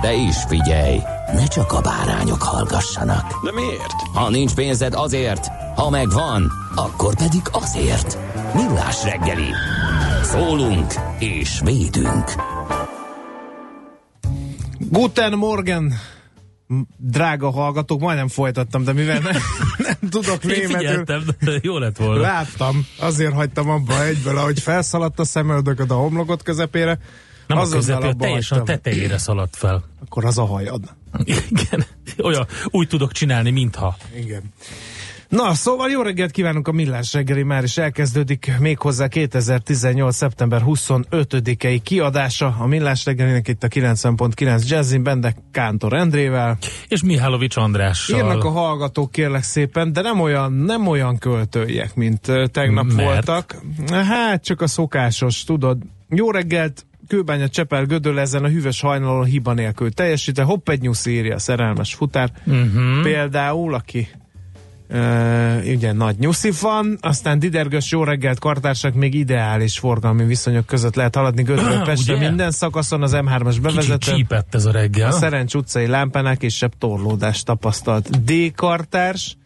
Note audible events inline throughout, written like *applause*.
De is figyelj, ne csak a bárányok hallgassanak. De miért? Ha nincs pénzed azért, ha megvan, akkor pedig azért. Millás reggeli. Szólunk és védünk. Guten Morgen, drága hallgatók, majdnem folytattam, de mivel nem, *laughs* nem tudok Én németül, jó lett volna. láttam, azért hagytam abba egyből, ahogy felszaladt a szemöldököd a homlokot közepére, Nem a azonnal közepén, teljesen a tetejére szaladt fel. Akkor az a hajad. Igen, olyan, úgy tudok csinálni, mintha. Igen. Na, szóval jó reggelt kívánunk a Millás reggeli, már is elkezdődik méghozzá 2018. szeptember 25-i kiadása a Millás reggelinek itt a 90.9 Jazzin, benne Kántor Endrével. És Mihálovics Andrással. Írnak a hallgatók kérlek szépen, de nem olyan, nem olyan költőjek, mint tegnap Mert? voltak. Hát csak a szokásos, tudod. Jó reggelt, Kőbánya Csepel Gödöl ezen a hűvös hajnalon hiba nélkül teljesít. Hopp egy nyusz írja a szerelmes futár. Uh-huh. Például, aki Uh, ugye nagy nyuszi van, aztán Didergös jó reggelt kartársak, még ideális forgalmi viszonyok között lehet haladni Gödről Pestre minden szakaszon az M3-as Kicsit bevezető. ez a reggel. A Szerencs utcai lámpánál kisebb torlódást tapasztalt D. kartárs,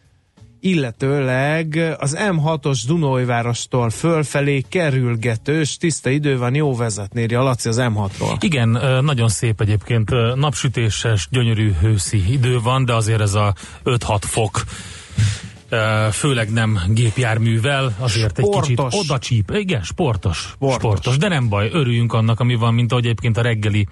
illetőleg az M6-os Dunóivárostól fölfelé kerülgetős, tiszta idő van, jó vezetni, írja Laci az M6-ról. Igen, nagyon szép egyébként. Napsütéses, gyönyörű őszi idő van, de azért ez a 5-6 fok főleg nem gépjárművel, azért egy kicsit Sportos. oda csíp. Igen, sportos, sportos. Sportos. Sportos. De nem baj, örüljünk annak, ami van, mint ahogy egyébként a reggeli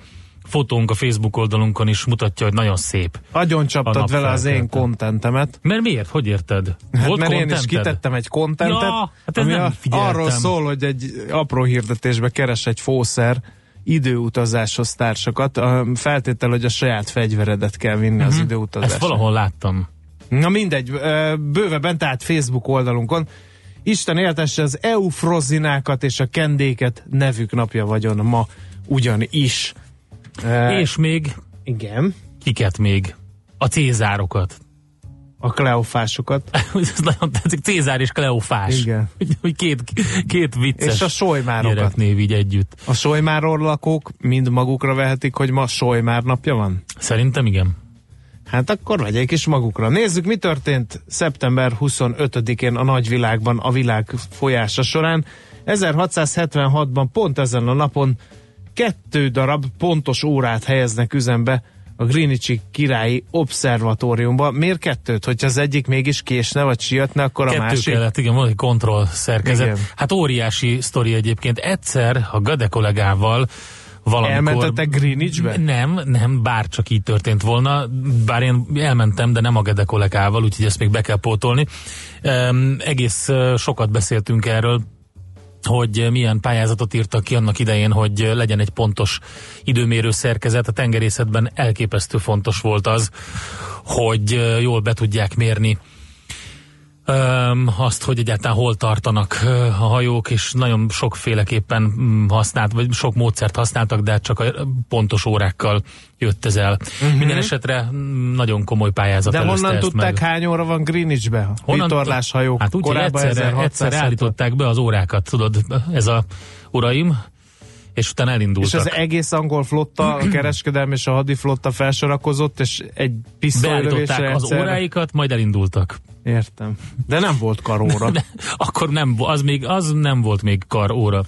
fotónk a Facebook oldalunkon is mutatja, hogy nagyon szép. Agyon csaptad vele az én kontentemet. Mert miért? Hogy érted? Hát Volt mert én is contented? kitettem egy kontentet, Ja, hát ez ami nem figyeltem. arról szól, hogy egy apró hirdetésbe keres egy fószer időutazáshoz társakat. A feltétel, hogy a saját fegyveredet kell vinni az időutazásra. Ezt valahol láttam. Na mindegy, bővebben, tehát Facebook oldalunkon. Isten éltesse az eufrozinákat és a kendéket, nevük napja vagyon ma ugyanis. Ö, És még Igen, kiket még? A Cézárokat. a kleofásokat. *laughs* Ez nagyon tetszik, Cézár és Kleofás. Igen. *laughs* Hogy két, két vicces És a solymárokat. gyereknév így együtt. A Solymáról lakók mind magukra vehetik, hogy ma Solymár napja van? Szerintem igen. Hát akkor vegyék is magukra. Nézzük, mi történt szeptember 25-én a nagyvilágban a világ folyása során. 1676-ban pont ezen a napon kettő darab pontos órát helyeznek üzembe a Greenwichi királyi obszervatóriumba. Miért kettőt? Hogyha az egyik mégis késne, vagy sietne, akkor a Kettő másik... kellett, igen, van egy kontroll szerkezet. Igen. Hát óriási sztori egyébként. Egyszer a Gade kollégával valamikor... Elmentetek Greenwichbe? Nem, nem, bár csak így történt volna, bár én elmentem, de nem a Gede kollégával, úgyhogy ezt még be kell pótolni. Um, egész uh, sokat beszéltünk erről, hogy milyen pályázatot írtak ki annak idején, hogy legyen egy pontos időmérő szerkezet. A tengerészetben elképesztő fontos volt az, hogy jól be tudják mérni azt, hogy egyáltalán hol tartanak a hajók, és nagyon sokféleképpen mm, használt, vagy sok módszert használtak, de csak a pontos órákkal jött ez el. Uh-huh. Minden esetre mm, nagyon komoly pályázat. De honnan tudták, meg. hány óra van Greenwichbe? Honnan Vitorláshajók. Hát úgy, korábban egyszerre, 1600 egyszerre állították be az órákat, tudod, ez a uraim, és utána És elindultak. az egész angol flotta, a kereskedelmi és a hadiflotta felsorakozott, és egy pisztolylövésre Beállították az óráikat, majd elindultak. Értem. De nem volt karóra. De *laughs* akkor nem, az, még, az nem volt még kar óra.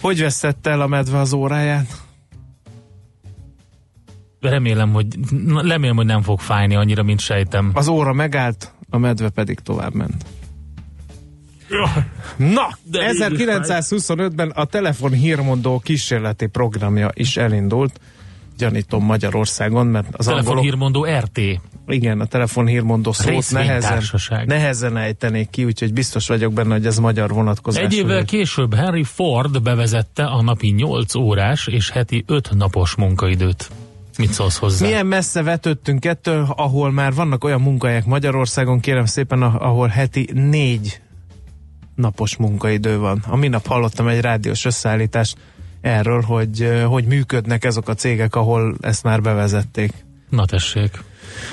Hogy vesztette el a medve az óráját? remélem, hogy remélem, hogy nem fog fájni annyira, mint sejtem. Az óra megállt, a medve pedig tovább ment. Na, De így is 1925-ben a telefon hírmondó kísérleti programja is elindult, gyanítom Magyarországon, mert az angolok, Telefonhírmondó RT. Igen, a telefon hírmondó szót nehezen, nehezen ejtenék ki, úgyhogy biztos vagyok benne, hogy ez magyar vonatkozás. Egy évvel később Henry Ford bevezette a napi 8 órás és heti 5 napos munkaidőt. Mit szólsz hozzá? Milyen messze vetődtünk ettől, ahol már vannak olyan munkahelyek Magyarországon, kérem szépen, ah- ahol heti négy napos munkaidő van. A minap hallottam egy rádiós összeállítást erről, hogy hogy működnek ezek a cégek, ahol ezt már bevezették. Na tessék.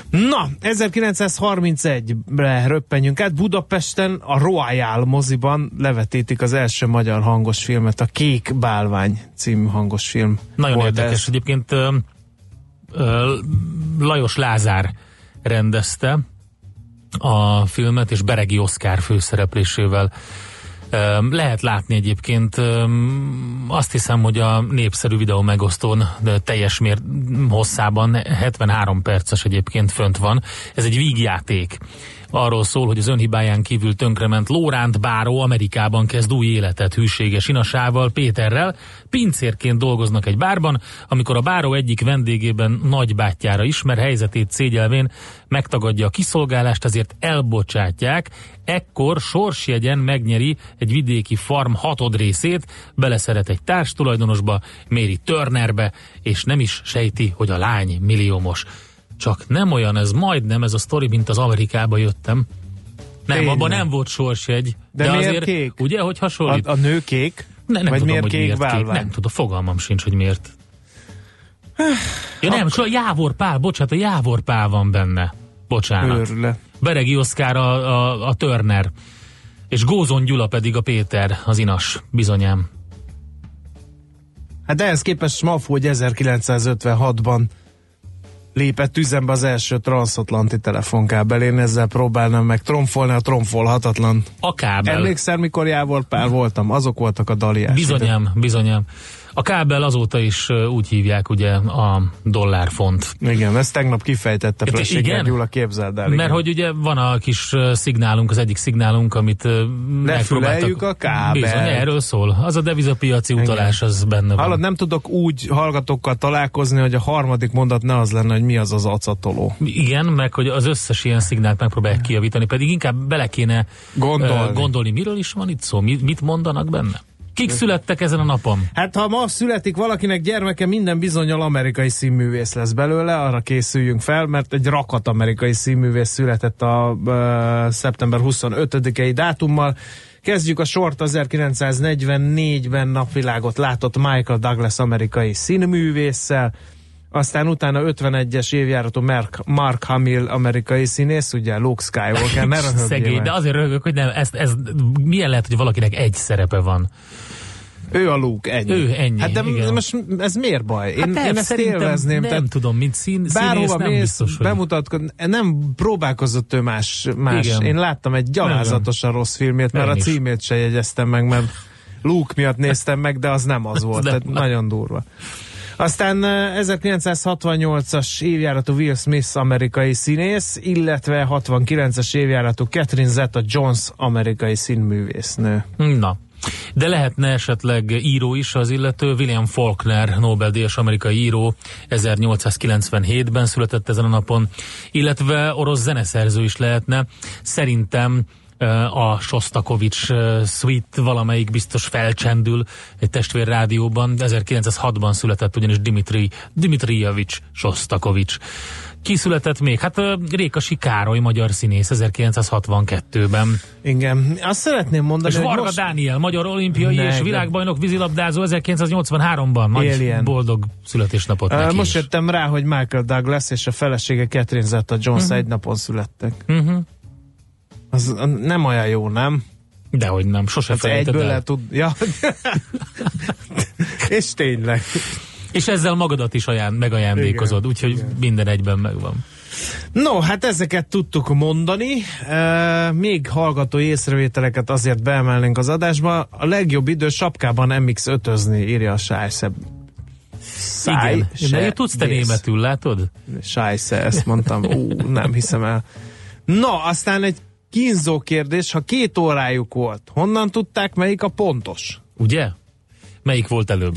Na, 1931-re röppenjünk át. Budapesten a Royal moziban levetítik az első magyar hangos filmet, a Kék Bálvány című hangos film. Nagyon volt érdekes. ez. Egyébként ö, ö, Lajos Lázár rendezte a filmet, és Beregi Oszkár főszereplésével Lehet látni egyébként, azt hiszem, hogy a népszerű videó megosztón de teljes mér hosszában 73 perces egyébként fönt van. Ez egy vígjáték. Arról szól, hogy az önhibáján kívül tönkrement Lóránt Báró Amerikában kezd új életet hűséges inasával, Péterrel. Pincérként dolgoznak egy bárban, amikor a báró egyik vendégében nagybátyjára ismer helyzetét szégyelvén megtagadja a kiszolgálást, ezért elbocsátják. Ekkor sorsjegyen megnyeri egy vidéki farm hatod részét, beleszeret egy társtulajdonosba, méri Turnerbe, és nem is sejti, hogy a lány milliómos. Csak nem olyan ez, majdnem ez a sztori, mint az Amerikába jöttem. Nem, Tényleg. abban nem volt sorsjegy. De de miért azért, kék? ugye, hogy hasonlít? A, a nő kék? Ne, nem Vagy tudom, miért hogy kék miért kék. bálvány? Nem tudom, fogalmam sincs, hogy miért. Ja nem, csak a Jávor Pál, bocsánat, a Jávor Pál van benne. Bocsánat. Őrle. Beregi Oszkár a, a, a Turner, és Gózon Gyula pedig a Péter, az inas, bizonyám. Hát de ehhez képest Smafú, hogy 1956-ban lépett üzembe az első transatlanti telefonkábel. Én ezzel próbálnám meg tromfolni a tromfolhatatlan. A kábel. Emlékszel, mikor Jávor Pál voltam? Azok voltak a daliás. Bizonyám, bizonyám. A kábel azóta is úgy hívják ugye a dollárfont. Igen, ezt tegnap kifejtette igen? Gyula, képzeld el. Mert igen. hogy ugye van a kis szignálunk, az egyik szignálunk, amit ö, megpróbáltak- a kábelt. Bizony, erről szól. Az a devizapiaci utalás, az benne van. Hallod, nem tudok úgy hallgatókkal találkozni, hogy a harmadik mondat ne az lenne, hogy mi az az acatoló. Igen, meg hogy az összes ilyen szignált megpróbálják kijavítani, pedig inkább bele kéne Gondolni. gondolni. Miről is van itt szó? Mi, mit mondanak benne? Kik születtek ezen a napon? Hát ha ma születik valakinek gyermeke, minden bizonyal amerikai színművész lesz belőle, arra készüljünk fel, mert egy rakat amerikai színművész született a uh, szeptember 25-i dátummal. Kezdjük a sort 1944-ben napvilágot látott Michael Douglas amerikai színművésszel, aztán utána 51-es évjáratú Mark, Mark Hamill amerikai színész, ugye Luke Skywalker, ne *laughs* Szegény, meg. de azért röhögök, hogy nem, ez, ez, milyen lehet, hogy valakinek egy szerepe van? Ő a Luke, ennyi. Ő ennyi, Hát de igen. most ez miért baj? Én, nem, én ezt élvezném. Nem tehát tudom, mint szín, színész nem mész, biztos, hogy... bemutatkozni, nem próbálkozott ő más. más. Igen. Én láttam egy gyalázatosan rossz filmét, mert Én a is. címét se jegyeztem meg, mert Luke miatt néztem meg, de az nem az *laughs* volt. nem Tehát nagyon durva. Aztán eh, 1968-as évjáratú Will Smith amerikai színész, illetve 69-es évjáratú Catherine Zeta-Jones amerikai színművésznő. Na. De lehetne esetleg író is az illető, William Faulkner, Nobel-díjas amerikai író, 1897-ben született ezen a napon, illetve orosz zeneszerző is lehetne. Szerintem a Shostakovich ö, suite valamelyik biztos felcsendül egy testvér rádióban. 1906-ban született ugyanis Dimitri, Dimitrijevics Shostakovich. Ki született még? Hát Rékasi Károly, magyar színész 1962-ben. Igen. Azt szeretném mondani, És Varga most... Dániel, magyar olimpiai Ne, és világbajnok vízilabdázó 1983-ban. Nagy Alien. boldog születésnapot Uh, most is. jöttem rá, hogy Michael Douglas és a felesége Catherine Zeta-Jones uh-huh. egy napon születtek. Uh-huh. Az nem olyan jó, nem? Dehogy nem, sose Hát felejted egyből el. le tud... Ja. *laughs* és tényleg. És ezzel magadat is aján, megajándékozod, Igen, úgyhogy igen. minden egyben megvan. No, hát ezeket tudtuk mondani. Még hallgató észrevételeket azért beemelnénk az adásba. A legjobb idő sapkában MX ötözni, írja a Sájszebb. Száj, Igen. se, De tudsz te vész. németül, látod? Sájsze, ezt mondtam. Ú, nem hiszem el. Na, aztán egy kínzó kérdés, ha két órájuk volt, honnan tudták, melyik a pontos? Ugye? Melyik volt előbb?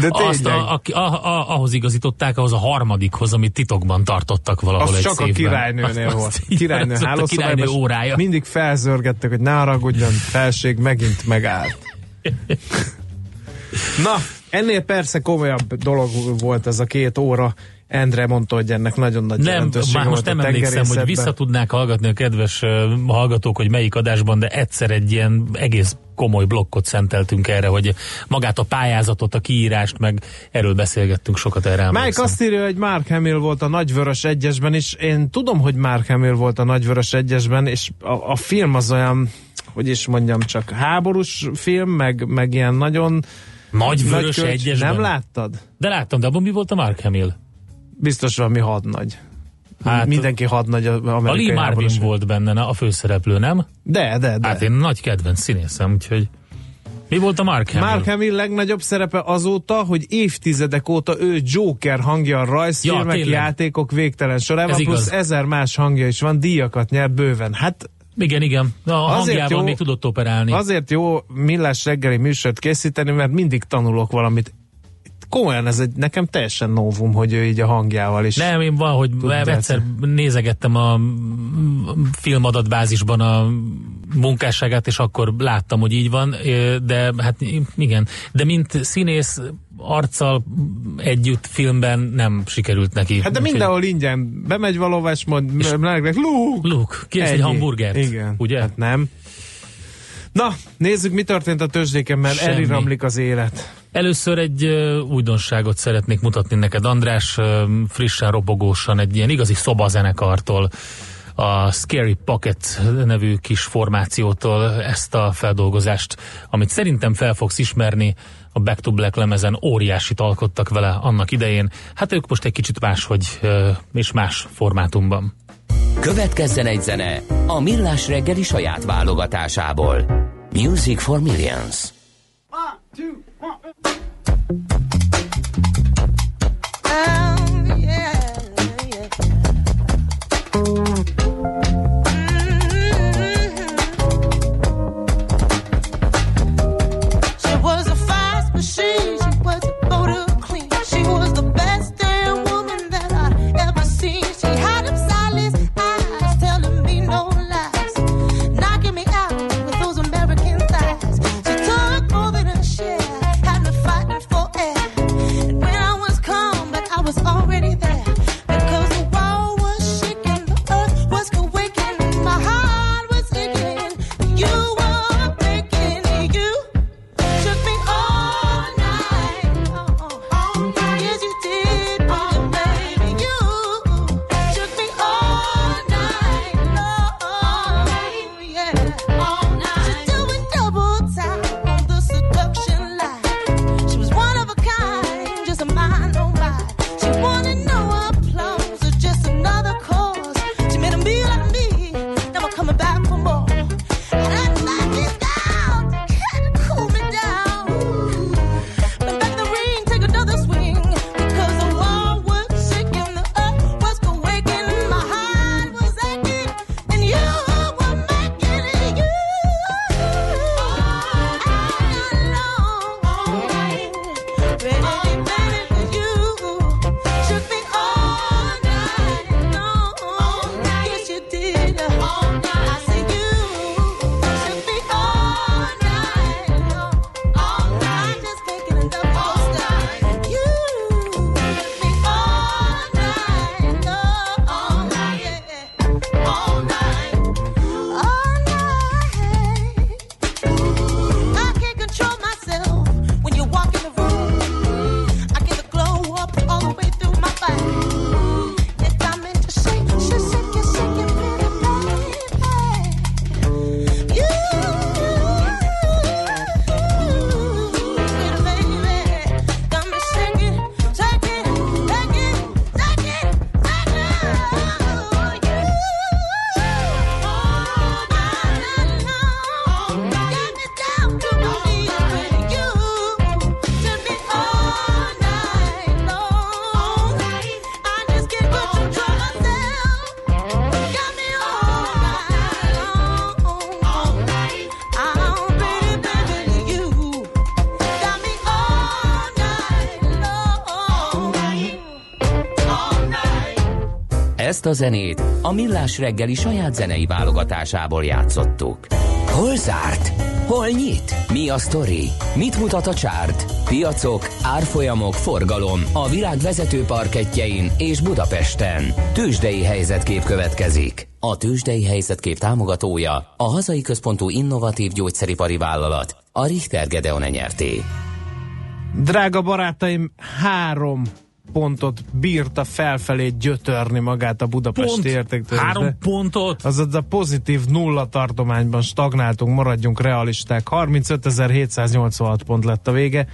De azt a, a, a, a, ahhoz igazították, ahhoz a harmadikhoz, amit titokban tartottak valahol Az egy csak a széfben. királynőnél Azt- volt. azt Királynő a hálószobában, királynő órája. Mindig felzörgettek, hogy ne haragudjon, felség megint megállt. *laughs* Na, ennél persze komolyabb dolog volt ez a két óra. Endre mondta, hogy ennek nagyon nagy Nem, már most nem emlékszem, hogy vissza tudnák hallgatni a kedves hallgatók, hogy melyik adásban, de egyszer egy ilyen egész komoly blokkot szenteltünk erre, hogy magát a pályázatot, a kiírást, meg erről beszélgettünk sokat erre. Mike emlékszem. azt írja, hogy Mark Hamill volt a Nagyvörös Egyesben is. Én tudom, hogy Mark Hamill volt a Nagyvörös Egyesben, és a, a film az olyan, hogy is mondjam, csak háborús film, meg, meg ilyen nagyon Nagy vörös kölcs- egyesben. Nem láttad? De láttam, de abban mi volt a Mark Hamill? Biztos valami hadnagy. Hát- Mindenki hadnagy az A amerikai Lee Marvin volt benne a főszereplő, nem? De, de, de. Hát én nagy kedvenc színészem, úgyhogy mi volt a Mark Hamill? Mark Hamill legnagyobb szerepe azóta, hogy évtizedek óta ő Joker hangja a rajzfilmek, Ja, játékok végtelen sorában, Ez plusz igaz. ezer más hangja is van, díjakat nyert bőven. Hát Igen, igen. A Azért jó- még tudott operálni. azért jó millás reggeli műsort készíteni, mert mindig tanulok valamit. Komolyan ez egy, nekem teljesen novum, hogy ő így a hangjával is. Nem, én hogy Tudod, egyszer nézegettem a filmadatbázisban a munkásságát, és akkor láttam, hogy így van, de hát igen. De mint színész arccal együtt filmben nem sikerült neki. Hát de Úgyhogy- mindenhol ingyen bemegy valóva, és mond, melegnek, Luke! Luke, kérsz egy hamburgert? Igen. Ugye? Hát nem. Na, nézzük, mi történt a tőzsdéken, mert Semmi. eliramlik az élet. Először egy ö, újdonságot szeretnék mutatni neked, András, ö, frissen, robogósan, egy ilyen igazi szobazenekartól, a Scary Pocket nevű kis formációtól ezt a feldolgozást, amit szerintem fel fogsz ismerni, a Back to Black lemezen óriásit alkottak vele annak idején. Hát ők most egy kicsit máshogy és más formátumban. Következzen egy zene a Millás reggeli saját válogatásából. Music for Millions. Oh, yeah, zenét a Millás reggeli saját zenei válogatásából játszottuk. Hol zárt? Hol nyit? Mi a sztori? Mit mutat a csárt? Piacok, árfolyamok, forgalom a világ vezető parketjein és Budapesten. Tősdei helyzetkép következik. A Tősdei helyzetkép támogatója a hazai központú innovatív gyógyszeripari vállalat, a Richter Gedeon nyerté. Drága barátaim, három pontot bírta felfelé gyötörni magát a budapesti értéktőzsde. három pontot. Azaz a pozitív nulla tartományban stagnáltunk, maradjunk realisták. 35.786 pont lett a vége.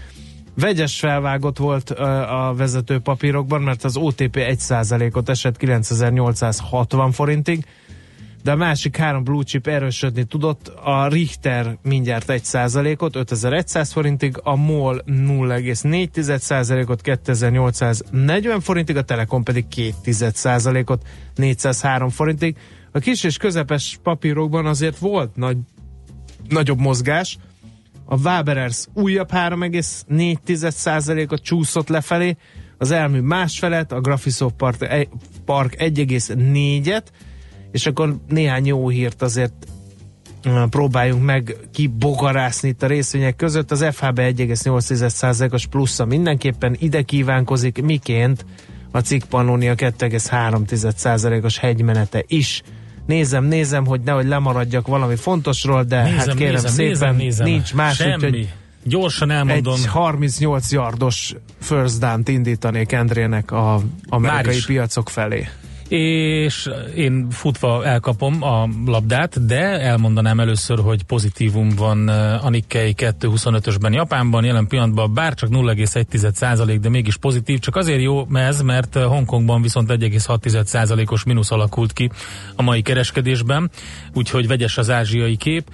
Vegyes felvágott volt a vezető papírokban, mert az OTP 1%-ot esett 9860 forintig, de a másik három blue chip erősödni tudott, a Richter mindjárt 1%-ot, 5100 forintig, a MOL 0,4%-ot, 2840 forintig, a Telekom pedig 2%-ot, 403 forintig. A kis és közepes papírokban azért volt nagy, nagyobb mozgás, a Waberers újabb 3,4%-ot csúszott lefelé, az elmű másfelet, a Graphisoft Park, e- Park 1,4-et, és akkor néhány jó hírt azért próbáljunk meg kibogarászni itt a részvények között. Az FHB 1,8%-os plusza mindenképpen ide kívánkozik, miként a cikk Pannonia 2,3%-os hegymenete is. Nézem, nézem, hogy nehogy lemaradjak valami fontosról, de Nézem, hát kérem nézem, szépen, nézem, nézem. nincs más, Semmi. úgyhogy Gyorsan elmondom. egy 38 yardos first down-t indítanék Endrének a amerikai piacok felé. És én futva elkapom a labdát, de elmondanám először, hogy pozitívum van uh, a Nikkei 225-ösben Japánban, jelen pillanatban bár csak 0,1% de mégis pozitív, csak azért jó ez, mert uh, Hongkongban viszont 1,6%-os mínusz alakult ki a mai kereskedésben, úgyhogy vegyes az ázsiai kép.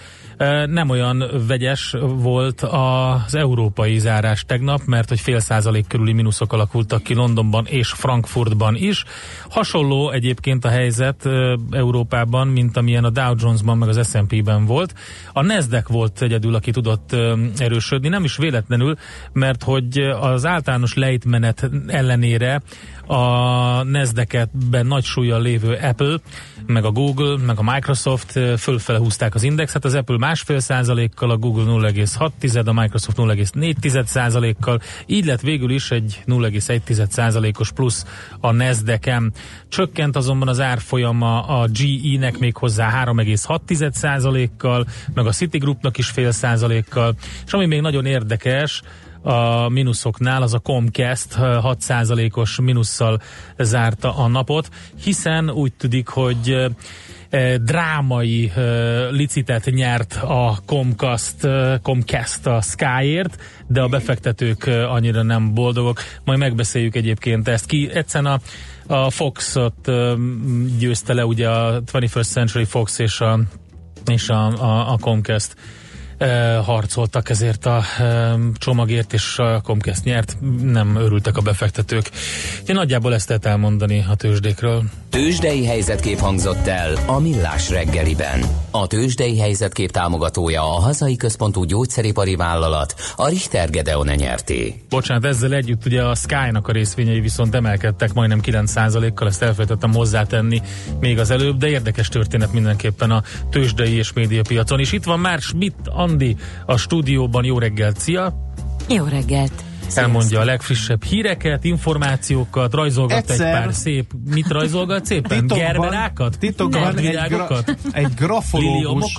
Nem olyan vegyes volt az európai zárás tegnap, mert hogy fél százalék körüli mínuszok alakultak ki Londonban és Frankfurtban is. Hasonló egyébként a helyzet Európában, mint amilyen a Dow Jonesban meg az S&P-ben volt. A Nasdaq volt egyedül, aki tudott erősödni, nem is véletlenül, mert hogy az általános lejtmenet ellenére a Nasdaq-ben nagy súlyjal lévő Apple, meg a Google, meg a Microsoft fölfele húzták az indexet, az Apple másfél százalékkal, a Google 0,6, a Microsoft 0,4 százalékkal, így lett végül is egy 0,1 százalékos plusz a Nasdaq-en. Csökkent azonban az árfolyama a GE-nek még hozzá 3,6 százalékkal, meg a Citigroupnak is fél százalékkal, és ami még nagyon érdekes, a mínuszoknál, az a Comcast 6%-os mínusszal zárta a napot, hiszen úgy tűnik, hogy drámai licitet nyert a Comcast, Comcast a Skyért, de a befektetők annyira nem boldogok. Majd megbeszéljük egyébként ezt ki. Egyszerűen a, a Fox-ot győzte le, ugye a 21st Century Fox és a, és a, a, a Comcast harcoltak ezért a csomagért, és a Comcast nyert, nem örültek a befektetők. Úgyhogy nagyjából ezt lehet elmondani a tőzsdékről. Tőzsdei helyzetkép hangzott el a Millás reggeliben. A Tőzsdei helyzetkép támogatója a hazai központú gyógyszeripari vállalat, a Richter Gedeon nyerté. Bocsánat, ezzel együtt ugye a Sky-nak a részvényei viszont emelkedtek majdnem 9%-kal, ezt elfelejtettem hozzátenni még az előbb, de érdekes történet mindenképpen a tőzsdei és médiapiacon. És itt van már Schmidt Andi a stúdióban. Jó reggelt, szia! Jó reggelt! Elmondja a legfrissebb híreket, információkat, rajzolgat Egyszer- egy pár szép... Mit rajzolgat szépen? Gerberákat? titokban egy, gra, egy grafológus,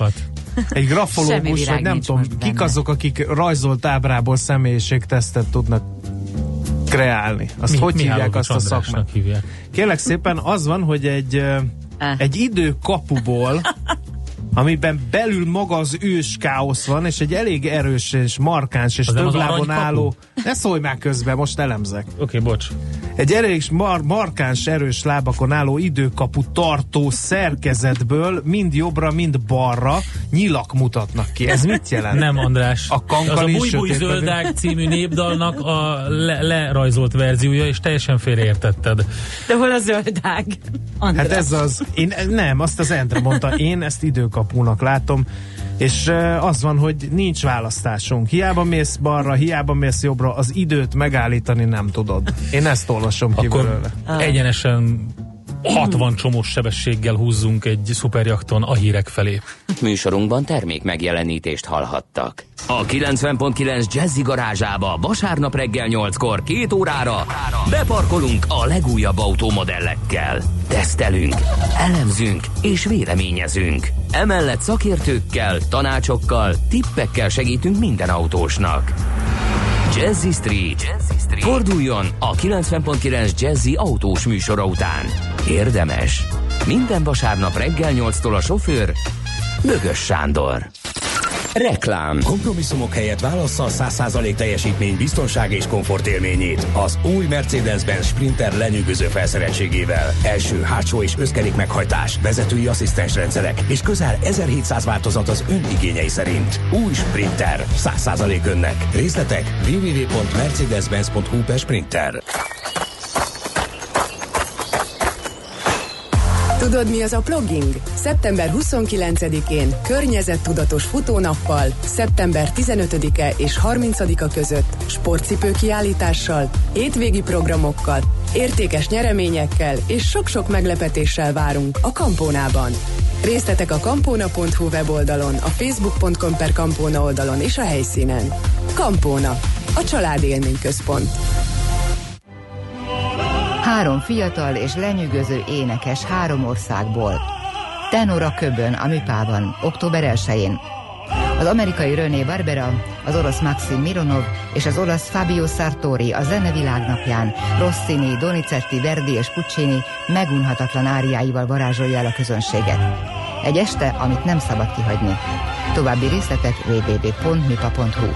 egy grafológus, vagy nem tudom, kik benne. azok, akik rajzolt ábrából személyiségtesztet tudnak kreálni. Azt Mi- hogy Mihálovics hívják azt a szakmát? hívják. Kérlek szépen, az van, hogy egy, Eh. egy időkapuból *laughs* amiben belül maga az ős káosz van, és egy elég erős és markáns és Az több lábon álló... Ne szólj már közben, most elemzek. Oké, okay, bocs. Egy elég mar- markáns, erős lábakon álló időkapu tartó szerkezetből mind jobbra, mind balra nyilak mutatnak ki. Ez mit jelent? Nem, András. A kankali az a Búj Búj sötétben- Zöldág című népdalnak a le- lerajzolt verziója, és teljesen félreértetted. De hol a zöldág? Hát ez az, én nem, azt az Endre mondta, én ezt időkapunak látom, és az van, hogy nincs választásunk. Hiába mész balra, hiába mész jobbra, az időt megállítani nem tudod. Én ezt olvasom ki Akkor belőle. egyenesen 60 csomós sebességgel húzzunk egy szuperjakton a hírek felé. Műsorunkban termék megjelenítést hallhattak. A 90.9 Jazzy garázsába vasárnap reggel 8-kor két órára beparkolunk a legújabb automodellekkel. Tesztelünk, elemzünk és véleményezünk. Emellett szakértőkkel, tanácsokkal, tippekkel segítünk minden autósnak. Jazzy Street. Jazzy Street. Forduljon a 90.9 Jazzy autós műsora után. Érdemes. Minden vasárnap reggel 8-tól a sofőr Bögös Sándor. Reklám. Kompromisszumok helyett válassza a 100% teljesítmény, biztonság és komfort élményét. Az új Mercedes-Benz Sprinter lenyűgöző felszereltségével. Első, hátsó és összkerék meghajtás, vezetői asszisztens rendszerek és közel 1700 változat az ön igényei szerint. Új Sprinter. 100% önnek. Részletek www.mercedes-benz.hu per Sprinter. Tudod, mi az a plugging? Szeptember 29-én környezettudatos futónappal, szeptember 15-e és 30-a között sportcipő kiállítással, hétvégi programokkal, értékes nyereményekkel és sok-sok meglepetéssel várunk a Kampónában. Részletek a kampóna.hu weboldalon, a facebook.com per Kampóna oldalon és a helyszínen. Kampóna, a család élményközpont. Három fiatal és lenyűgöző énekes három országból. Tenor a Köbön, a Műpában, október 1-én. Az amerikai René Barbera, az orosz Maxim Mironov és az olasz Fabio Sartori a zene világnapján Rossini, Donizetti, Verdi és Puccini megunhatatlan áriáival varázsolja el a közönséget. Egy este, amit nem szabad kihagyni. További részletek www.mipa.hu.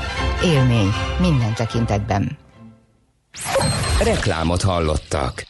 Élmény minden tekintetben. Reklámot hallottak.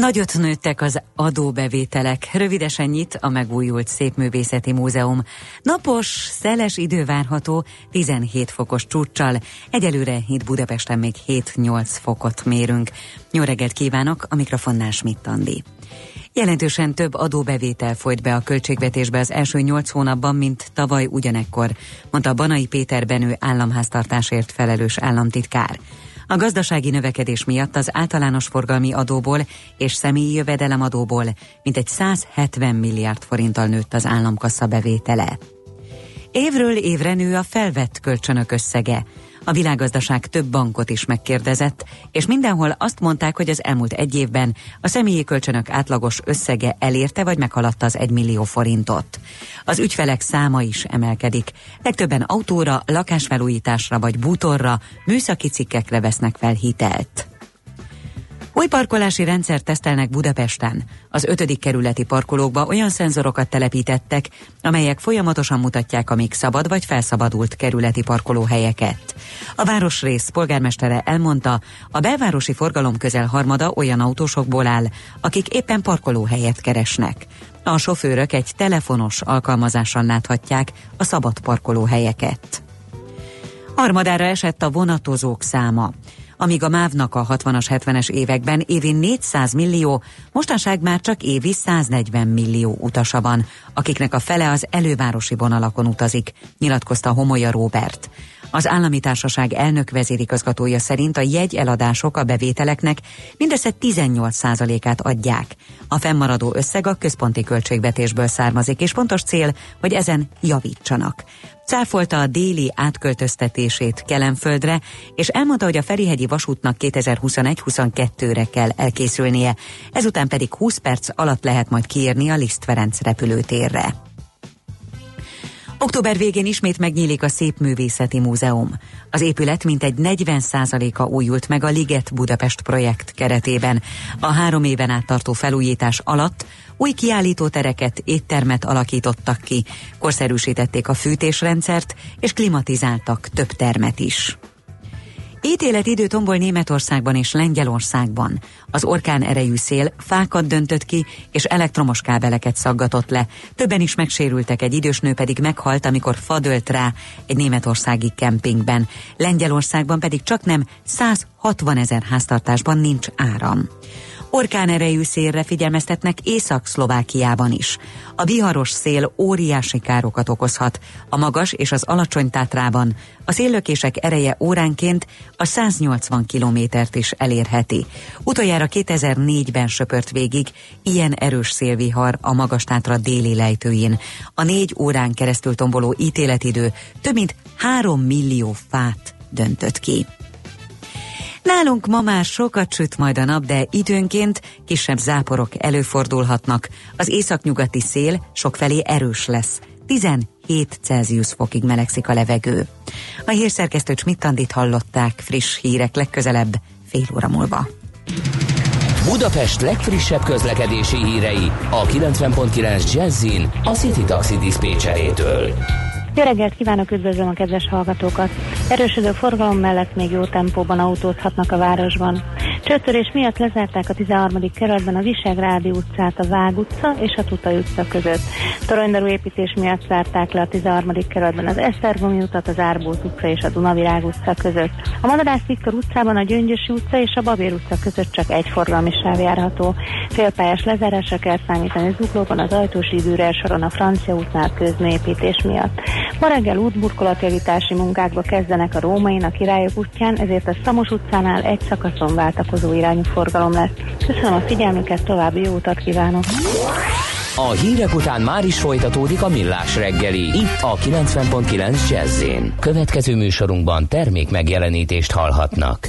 Nagyot nőttek az adóbevételek. Rövidesen nyit a megújult Szépművészeti Múzeum. Napos, szeles idő várható, 17 fokos csúccsal. Egyelőre itt Budapesten még 7-8 fokot mérünk. Jó reggelt kívánok, a mikrofonnál Schmidt Andi. Jelentősen több adóbevétel folyt be a költségvetésbe az első nyolc hónapban, mint tavaly ugyanekkor, mondta Banai Péter Benő államháztartásért felelős államtitkár. A gazdasági növekedés miatt az általános forgalmi adóból és személyi jövedelemadóból mintegy 170 milliárd forinttal nőtt az államkassa bevétele. Évről évre nő a felvett kölcsönök összege. A világgazdaság több bankot is megkérdezett, és mindenhol azt mondták, hogy az elmúlt egy évben a személyi kölcsönök átlagos összege elérte vagy meghaladta az 1 millió forintot. Az ügyfelek száma is emelkedik. Legtöbben autóra, lakásfelújításra vagy bútorra, műszaki cikkekre vesznek fel hitelt. Új parkolási rendszert tesztelnek Budapesten. Az ötödik kerületi parkolókba olyan szenzorokat telepítettek, amelyek folyamatosan mutatják a még szabad vagy felszabadult kerületi parkolóhelyeket. A városrész polgármestere elmondta, a belvárosi forgalom közel harmada olyan autósokból áll, akik éppen parkolóhelyet keresnek. A sofőrök egy telefonos alkalmazáson láthatják a szabad parkolóhelyeket. Harmadára esett a vonatozók száma amíg a MÁV-nak a 60-as, 70-es években évi 400 millió, mostanság már csak évi 140 millió utasa van, akiknek a fele az elővárosi vonalakon utazik, nyilatkozta Homolya Róbert. Az állami társaság elnök vezérigazgatója szerint a jegy eladások a bevételeknek mindössze 18%-át adják. A fennmaradó összeg a központi költségvetésből származik, és pontos cél, hogy ezen javítsanak. Cáfolta a déli átköltöztetését Kelenföldre, és elmondta, hogy a Ferihegyi vasútnak 2021-22-re kell elkészülnie, ezután pedig 20 perc alatt lehet majd kiérni a Liszt Ferenc repülőtérre. Október végén ismét megnyílik a Szépművészeti Múzeum. Az épület mintegy 40%-a újult meg a Liget Budapest projekt keretében. A három éven át tartó felújítás alatt új kiállítótereket, éttermet alakítottak ki, korszerűsítették a fűtésrendszert és klimatizáltak több termet is. Ítéletidő tombol Németországban és Lengyelországban. Az orkán erejű szél fákat döntött ki, és elektromos kábeleket szaggatott le. Többen is megsérültek, egy idős nő pedig meghalt, amikor fadölt rá egy németországi kempingben. Lengyelországban pedig csak nem 160 ezer háztartásban nincs áram. Orkán erejű szélre figyelmeztetnek Észak-Szlovákiában is. A viharos szél óriási károkat okozhat. A magas és az alacsony tátrában a széllökések ereje óránként a 180 kilométert is elérheti. Utoljára 2004-ben söpört végig ilyen erős szélvihar a magas tátra déli lejtőjén. A négy órán keresztül tomboló ítéletidő több mint 3 millió fát döntött ki. Nálunk ma már sokat süt majd a nap, de időnként kisebb záporok előfordulhatnak. Az északnyugati szél sokfelé erős lesz. 17 Celsius fokig melegszik a levegő. A hírszerkesztő Csmittandit hallották friss hírek legközelebb fél óra múlva. Budapest legfrissebb közlekedési hírei a 90.9 Jazzin a City Taxi Dispécsejétől. Jó reggelt kívánok, üdvözlöm a kedves hallgatókat! Erősödő forgalom mellett még jó tempóban autózhatnak a városban. Csőtörés miatt lezárták a 13. kerületben a Visegrádi utcát a Vág utca és a Tutai utca között. Toronydarú építés miatt zárták le a 13. kerületben az Esztergomi utat, az Árbót utca és a Dunavirág utca között. A Madarász Viktor utcában a Gyöngyösi utca és a Babér utca között csak egy forgalmi sáv járható. Félpályás lezárásra kell számítani zuglóban az ajtós időre soron a Francia útnál közműépítés miatt. Ma reggel útburkolatjavítási munkákba kezdenek a Római a Királyok útján, ezért a Szamos utcánál egy szakaszon váltakozó irányú forgalom lesz. Köszönöm a figyelmüket, további jó utat kívánok! A hírek után már is folytatódik a millás reggeli, itt a 90.9 jazz Következő műsorunkban termék megjelenítést hallhatnak.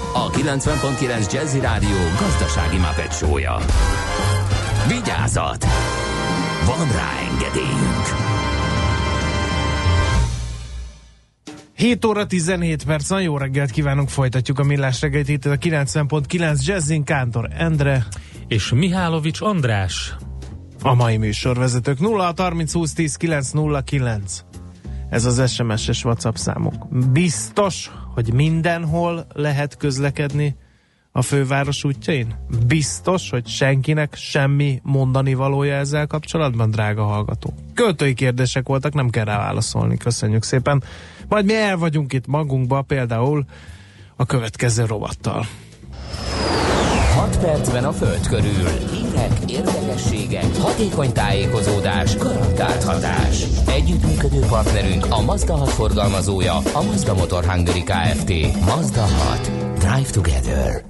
a 90.9 Jazzy Rádió gazdasági mapetsója. Vigyázat! Van rá engedélyünk! 7 óra 17 perc, van jó reggelt kívánunk, folytatjuk a millás reggelt itt a 90.9 Jazzin Kántor Endre, És Mihálovics András. a mai műsorvezetők 0 30 20 10 909. Ez az SMS-es WhatsApp számunk. Biztos, hogy mindenhol lehet közlekedni a főváros útjain? Biztos, hogy senkinek semmi mondani valója ezzel kapcsolatban, drága hallgató? Költői kérdések voltak, nem kell rá válaszolni, köszönjük szépen. Majd mi el vagyunk itt magunkba, például a következő rovattal. 6 percben a Föld körül. Hírek, érdekességek, hatékony tájékozódás, garantált hatás. Együttműködő partnerünk a Mazda 6 forgalmazója, a Mazda Motor Hungary Kft. Mazda 6. Drive together.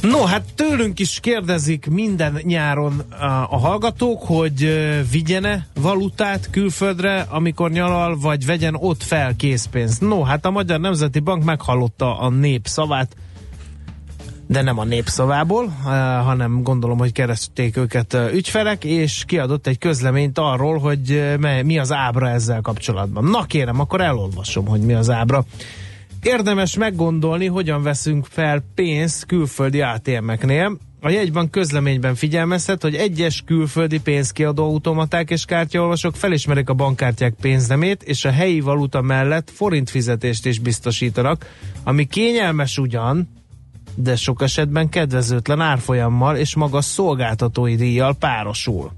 No, hát tőlünk is kérdezik minden nyáron a, a hallgatók, hogy vigyene valutát külföldre, amikor nyalal, vagy vegyen ott fel készpénzt. No, hát a Magyar Nemzeti Bank meghallotta a nép szavát, de nem a népszavából, uh, hanem gondolom, hogy keresték őket uh, ügyfelek, és kiadott egy közleményt arról, hogy me- mi az ábra ezzel kapcsolatban. Na kérem, akkor elolvasom, hogy mi az ábra. Érdemes meggondolni, hogyan veszünk fel pénzt külföldi ATM-eknél. A jegybank közleményben figyelmeztet, hogy egyes külföldi pénzkiadó automaták és kártyaolvasók felismerik a bankkártyák pénznemét, és a helyi valuta mellett forint fizetést is biztosítanak, ami kényelmes ugyan, de sok esetben kedvezőtlen árfolyammal és magas szolgáltatói díjjal párosul.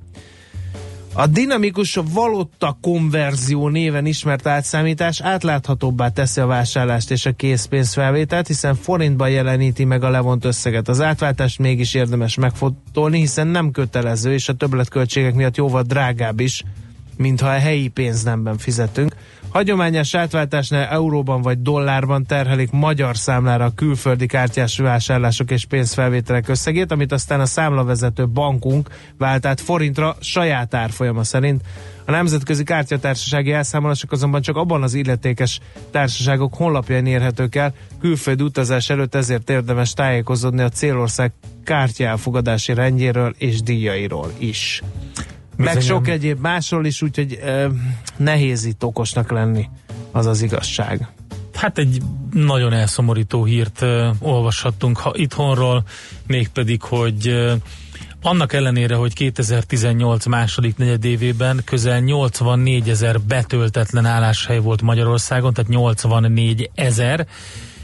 A dinamikus valuta konverzió néven ismert átszámítás átláthatóbbá teszi a vásárlást és a készpénzfelvételt, hiszen forintban jeleníti meg a levont összeget. Az átváltást mégis érdemes megfotolni, hiszen nem kötelező, és a többletköltségek miatt jóval drágább is, mintha a helyi pénznemben fizetünk. Hagyományos átváltásnál euróban vagy dollárban terhelik magyar számlára a külföldi kártyás vásárlások és pénzfelvételek összegét, amit aztán a számlavezető bankunk vált át forintra saját árfolyama szerint. A nemzetközi kártyatársasági elszámolások azonban csak abban az illetékes társaságok honlapjain érhetők el, külföldi utazás előtt ezért érdemes tájékozódni a célország kártya elfogadási rendjéről és díjairól is. Meg Bizony, sok egyéb másról is, úgyhogy ö, nehéz itt okosnak lenni, az az igazság. Hát egy nagyon elszomorító hírt uh, olvashattunk ha itthonról, mégpedig, hogy uh, annak ellenére, hogy 2018 második negyedévében közel 84 ezer betöltetlen álláshely volt Magyarországon, tehát 84 ezer,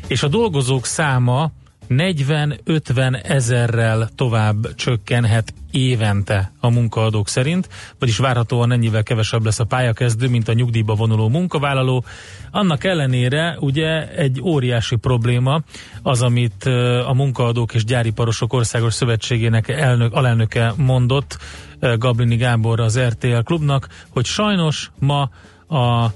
és a dolgozók száma 40-50 ezerrel tovább csökkenhet évente a munkaadók szerint, vagyis várhatóan ennyivel kevesebb lesz a pályakezdő, mint a nyugdíjba vonuló munkavállaló. Annak ellenére ugye egy óriási probléma az, amit a munkaadók és gyáriparosok országos szövetségének elnök, alelnöke mondott, Gablini Gábor az RTL klubnak, hogy sajnos ma a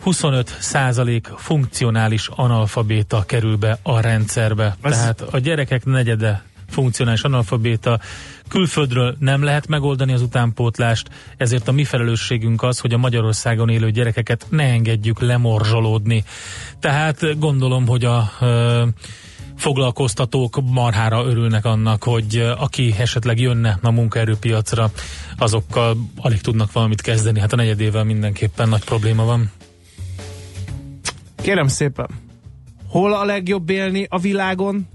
25 százalék funkcionális analfabéta kerül be a rendszerbe. Ez- Tehát a gyerekek negyede funkcionális analfabéta. Külföldről nem lehet megoldani az utánpótlást, ezért a mi felelősségünk az, hogy a Magyarországon élő gyerekeket ne engedjük lemorzsolódni. Tehát gondolom, hogy a ö, foglalkoztatók marhára örülnek annak, hogy ö, aki esetleg jönne a munkaerőpiacra, azokkal alig tudnak valamit kezdeni. Hát a negyedével mindenképpen nagy probléma van. Kérem szépen, hol a legjobb élni a világon?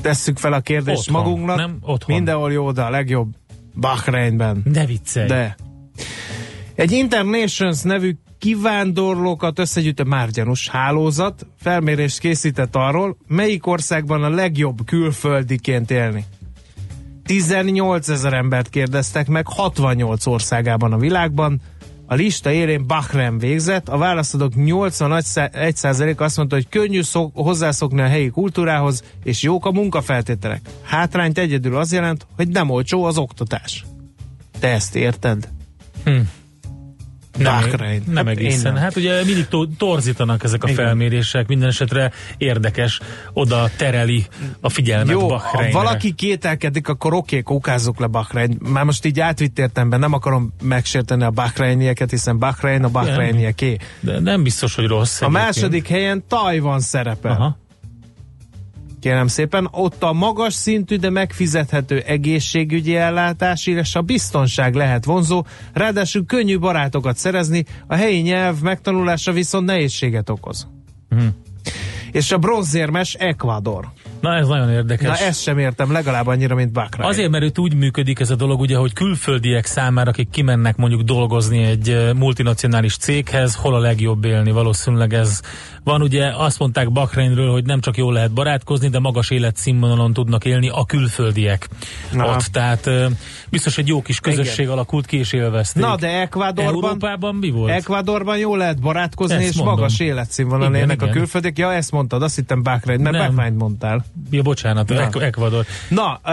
Tesszük fel a kérdést Otthon, magunknak. nem? Otthon. Mindenhol jó, de a legjobb Bahreinben. Ne viccelj! De. Egy Internations nevű kivándorlókat összegyűjtő márgyanus hálózat felmérést készített arról, melyik országban a legjobb külföldiként élni. 18 ezer embert kérdeztek meg 68 országában a világban, A lista élén Bahrein végzett, a válaszadók 81% azt mondta, hogy könnyű szok, hozzászokni a helyi kultúrához, és jók a munkafeltételek. Hátrányt egyedül az jelent, hogy nem olcsó az oktatás. Te ezt érted? Hm. Nem, Bahrein. nem Hát egészen. nem. Hát ugye mindig to- torzítanak ezek a Igen. felmérések, minden esetre érdekes, oda tereli a figyelmet Jó, ha Bahreinre. valaki kételkedik, akkor oké, kókázzuk le Bahrein. Már most így átvitt értemben nem akarom megsérteni a Bahreinieket, hiszen Bahrein a Bahreinieké. De nem biztos, hogy rossz. A egyébként. második helyen Tajvan szerepel. Aha. Kérem szépen, ott a magas szintű, de megfizethető egészségügyi ellátás, és a biztonság lehet vonzó, ráadásul könnyű barátokat szerezni, a helyi nyelv megtanulása viszont nehézséget okoz. Mhm. És a bronzérmes Ecuador. Na ez nagyon érdekes. Na ezt sem értem legalább annyira, mint Bahrein. Azért, mert itt úgy működik ez a dolog, ugye, hogy külföldiek számára, akik kimennek mondjuk dolgozni egy multinacionális céghez, hol a legjobb élni, valószínűleg ez van. Ugye azt mondták Bahreinről, hogy nem csak jól lehet barátkozni, de magas életszínvonalon tudnak élni a külföldiek Na. ott. Tehát eh, biztos egy jó kis közösség Igen. alakult ki, és élvezték. Na, de Ecuadorban, Európában mi volt? Ecuadorban jól lehet barátkozni, Ezt és mondom. magas életszínvonalon élnek a külföldiek. Ja, ezt mondtad, azt hittem Bahrein, mert Nem. Bahrein mondtál. Ja, bocsánat, Na. Ecuador. Na, ö,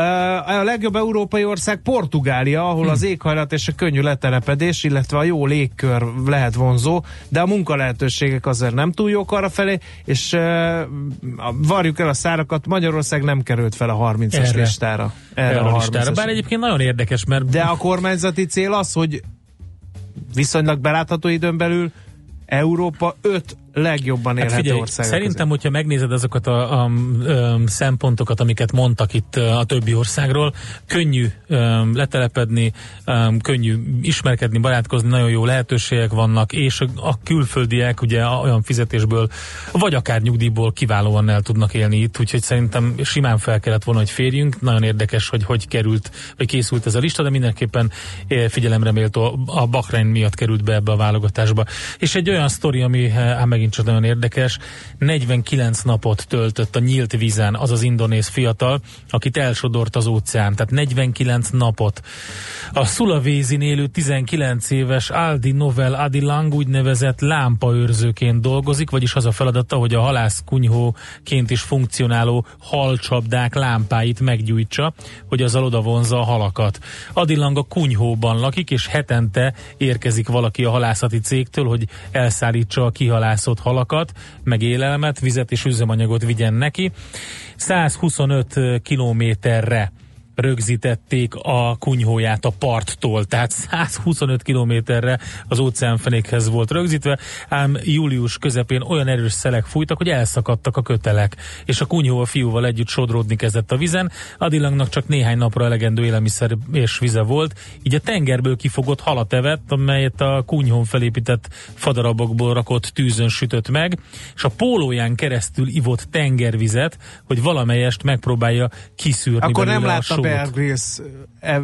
a legjobb európai ország Portugália, ahol az éghajlat és a könnyű letelepedés, illetve a jó légkör lehet vonzó, de a munkalehetőségek azért nem túl jók arra felé, és ö, varjuk el a szárakat, Magyarország nem került fel a 30-as Erre. listára. Erre a listára. 30-as. Bár egyébként nagyon érdekes, mert De a kormányzati cél az, hogy viszonylag belátható időn belül Európa öt legjobban élhető Hát figyelj, ország. szerintem, hogyha megnézed azokat a, a, a szempontokat, amiket mondtak itt a többi országról, könnyű um, letelepedni, um, könnyű ismerkedni, barátkozni, nagyon jó lehetőségek vannak, és a, a külföldiek ugye olyan fizetésből, vagy akár nyugdíjból kiválóan el tudnak élni itt, úgyhogy szerintem simán fel kellett volna, hogy férjünk. Nagyon érdekes, hogy hogy került, vagy készült ez a lista, de mindenképpen figyelemre méltó a Bahrein miatt került be ebbe a válogatásba. És egy olyan sztori, ami eh, hát megint csak nagyon érdekes, 49 napot töltött a nyílt vízen az az indonéz fiatal, akit elsodort az óceán, tehát 49 napot. A Szulavézin élő 19 éves Aldi Novel Adilang úgynevezett lámpaőrzőként dolgozik, vagyis az a feladata, hogy a halász kunyhóként is funkcionáló halcsapdák lámpáit meggyújtsa, hogy azzal oda vonzza a halakat. Adilang a kunyhóban lakik, és hetente érkezik valaki a halászati cégtől, hogy elszállítsa a kihalászott halakat, meg élelmet, vizet és üzemanyagot vigyen neki. 125 kilométerre rögzítették a kunyhóját a parttól, tehát 125 kilométerre az óceánfenékhez volt rögzítve, ám július közepén olyan erős szelek fújtak, hogy elszakadtak a kötelek, és a kunyhó a fiúval együtt sodródni kezdett a vizen. Adilangnak csak néhány napra elegendő élelmiszer és vize volt, így a tengerből kifogott halat evett, amelyet a kunyhón felépített fadarabokból rakott tűzön sütött meg, és a pólóján keresztül ivott tengervizet, hogy valamelyest megpróbálja kiszűrni Akkor nem belőle a látta sót. Bear Grylls e,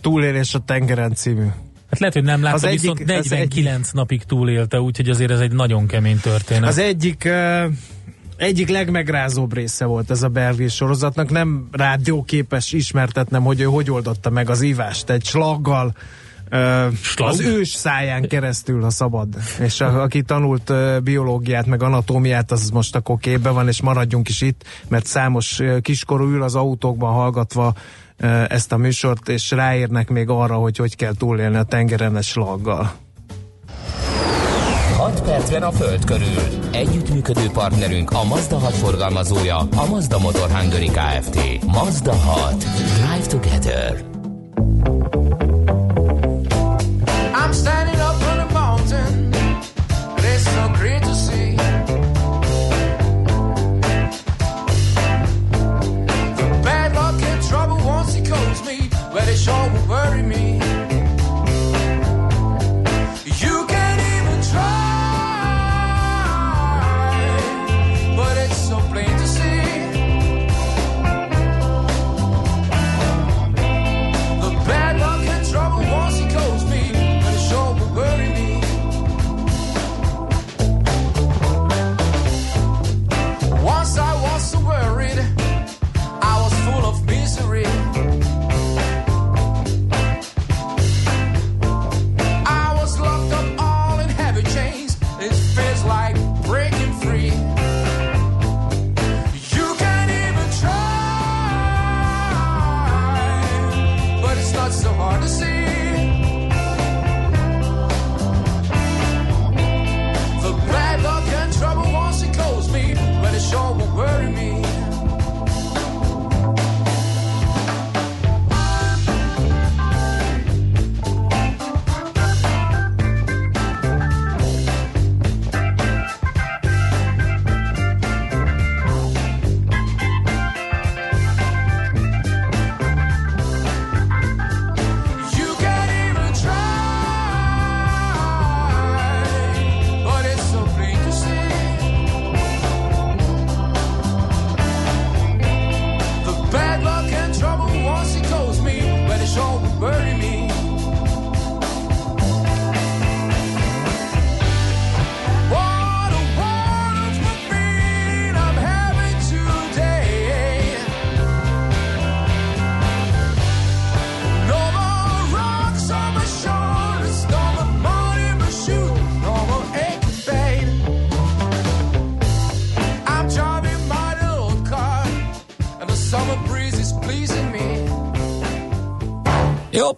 túlélés a tengeren című. Hát lehet, hogy nem látta, Az egyik- viszont az 49 napig túlélte, úgyhogy azért ez egy nagyon kemény történet. Az egyik uh, egyik legmegrázóbb része volt ez a Bear Grylls sorozatnak. Nem rádióképes ismertetnem, hogy ő hogy oldotta meg az ívást. Egy slaggal uh, Slag? az ős száján keresztül, ha szabad. És a, aki tanult uh, biológiát, meg anatómiát, az most akkor képbe van, és maradjunk is itt, mert számos uh, kiskorú ül az autókban hallgatva ezt a műsort, és ráérnek még arra, hogy hogy kell túlélni a tengeren egy slaggal. 6 percben a Föld körül. Együttműködő partnerünk a Mazda 6 forgalmazója, a Mazda Motor Hungary Kft. Mazda 6. Drive together. don't worry me.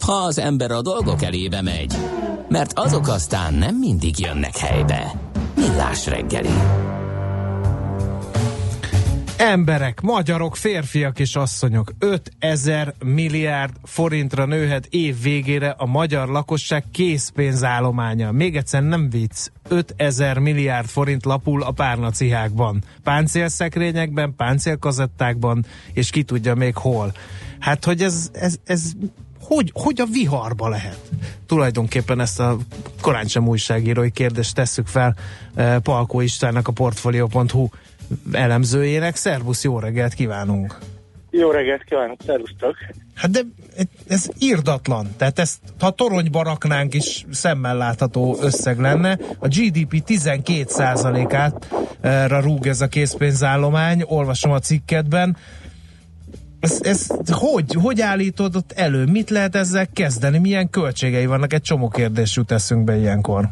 Jobb, ha az ember a dolgok elébe megy, mert azok aztán nem mindig jönnek helybe. Millás reggeli. Emberek, magyarok, férfiak és asszonyok, 5000 milliárd forintra nőhet év végére a magyar lakosság készpénzállománya. Még egyszer nem vicc, 5000 milliárd forint lapul a párnacihákban. Páncélszekrényekben, páncélkazettákban, és ki tudja még hol. Hát, hogy ez, ez, ez hogy, hogy a viharba lehet? Tulajdonképpen ezt a korán sem újságírói kérdést tesszük fel eh, Palkó Istvánnak a Portfolio.hu elemzőjének. Szervusz, jó reggelt kívánunk! Jó reggelt kívánok, szervusztok! Hát de ez írdatlan. Tehát ezt, ha toronyba raknánk is szemmel látható összeg lenne, a GDP 12%-ára rúg ez a készpénzállomány, olvasom a cikketben. Ez, ez hogy, hogy állítódott elő? Mit lehet ezzel kezdeni? Milyen költségei vannak? Egy csomó kérdés jut eszünkbe ilyenkor.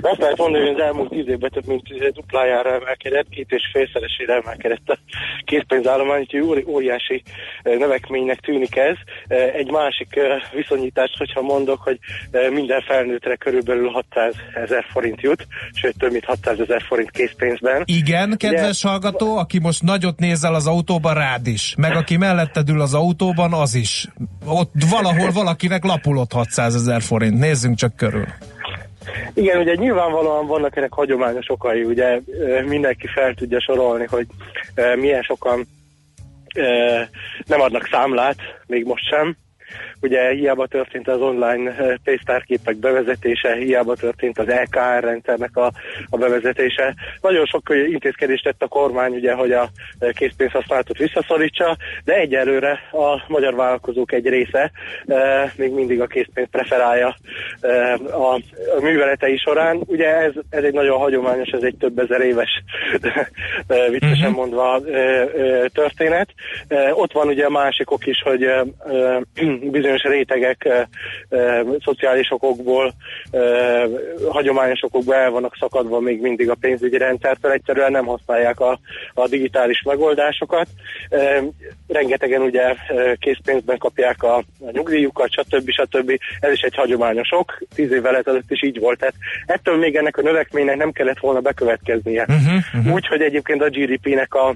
Azt lehet mondani, hogy az elmúlt tíz évben több mint duplájára emelkedett, két és félszeresére emelkedett a készpénzállomány, úgyhogy óri- óriási eh, növekménynek tűnik ez. Eh, Egy másik eh, viszonyítást, hogyha mondok, hogy minden felnőttre körülbelül 600 ezer forint jut, sőt több mint 600 ezer forint készpénzben. Igen, kedves hallgató, aki most nagyot nézel az autóban, rád is. Meg aki melletted ül az autóban, az is. Ott valahol valakinek lapulott 600 ezer forint. Nézzünk csak körül. Igen, ugye nyilvánvalóan vannak ennek hagyományos okai, ugye mindenki fel tudja sorolni, hogy milyen sokan nem adnak számlát, még most sem. Ugye hiába történt az online pénztárképek bevezetése, hiába történt az LKR rendszernek a, a bevezetése. Nagyon sok ö, intézkedést tett a kormány, ugye, hogy a ö, készpénzhasználatot visszaszorítsa, de egyelőre a magyar vállalkozók egy része ö, még mindig a készpénzt preferálja ö, a, a műveletei során. Ugye ez, ez egy nagyon hagyományos, ez egy több ezer éves *laughs* viccesen mondva ö, ö, történet. Ott van ugye a másik ok is, hogy bizonyos rétegek ö, ö, szociális okokból, ö, hagyományos okokból el vannak szakadva még mindig a pénzügyi rendszertől, egyszerűen nem használják a, a digitális megoldásokat. Rengetegen ugye készpénzben kapják a, a nyugdíjukat, stb. stb. Ez is egy hagyományos ok, tíz évvel ezelőtt is így volt. Tehát ettől még ennek a növekménynek nem kellett volna bekövetkeznie. Uh-huh, uh-huh. Úgy, hogy egyébként a GDP-nek a,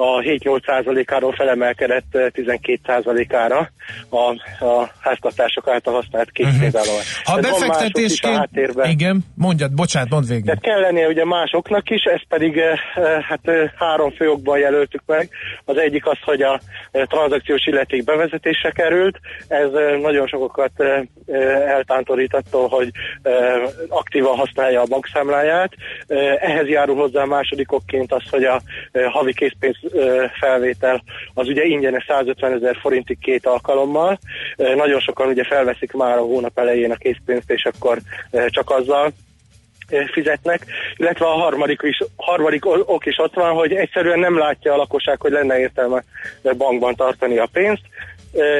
a 7-8 százalékáról felemelkedett eh, 12 százalékára a, a háztartások által használt készpénzállomány. Ha Tehát van mások is a befektetésként... Igen, mondjad, bocsánat, mondd végig. Tehát kell lennie ugye másoknak is, ezt pedig eh, eh, hát eh, három fő okban jelöltük meg. Az egyik az, hogy a eh, tranzakciós illeték bevezetésre került. Ez eh, nagyon sokakat eh, eh, eltántorít attól, hogy eh, aktívan használja a bankszámláját. Eh, Ehhez járul hozzá a második okként az, hogy a eh, havi készpénz eh, felvétel az ugye ingyenes 150 ezer forintig két alkalommal. Nagyon sokan ugye felveszik már a hónap elején a készpénzt, és akkor csak azzal fizetnek, illetve a harmadik, is, harmadik ok is ott van, hogy egyszerűen nem látja a lakosság, hogy lenne értelme bankban tartani a pénzt,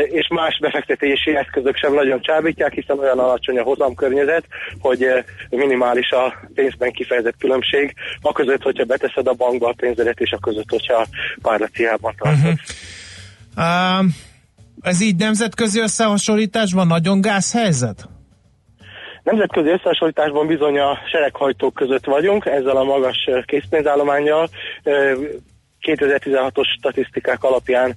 és más befektetési eszközök sem nagyon csábítják, hiszen olyan alacsony a hozamkörnyezet, hogy minimális a pénzben kifejezett különbség, a között, hogyha beteszed a bankba a pénzedet, és a között, hogyha párlaciában tartod. Uh-huh. Uh, ez így nemzetközi összehasonlításban nagyon gáz helyzet? Nemzetközi összehasonlításban bizony a sereghajtók között vagyunk, ezzel a magas készpénzállományjal. Eh, 2016-os statisztikák alapján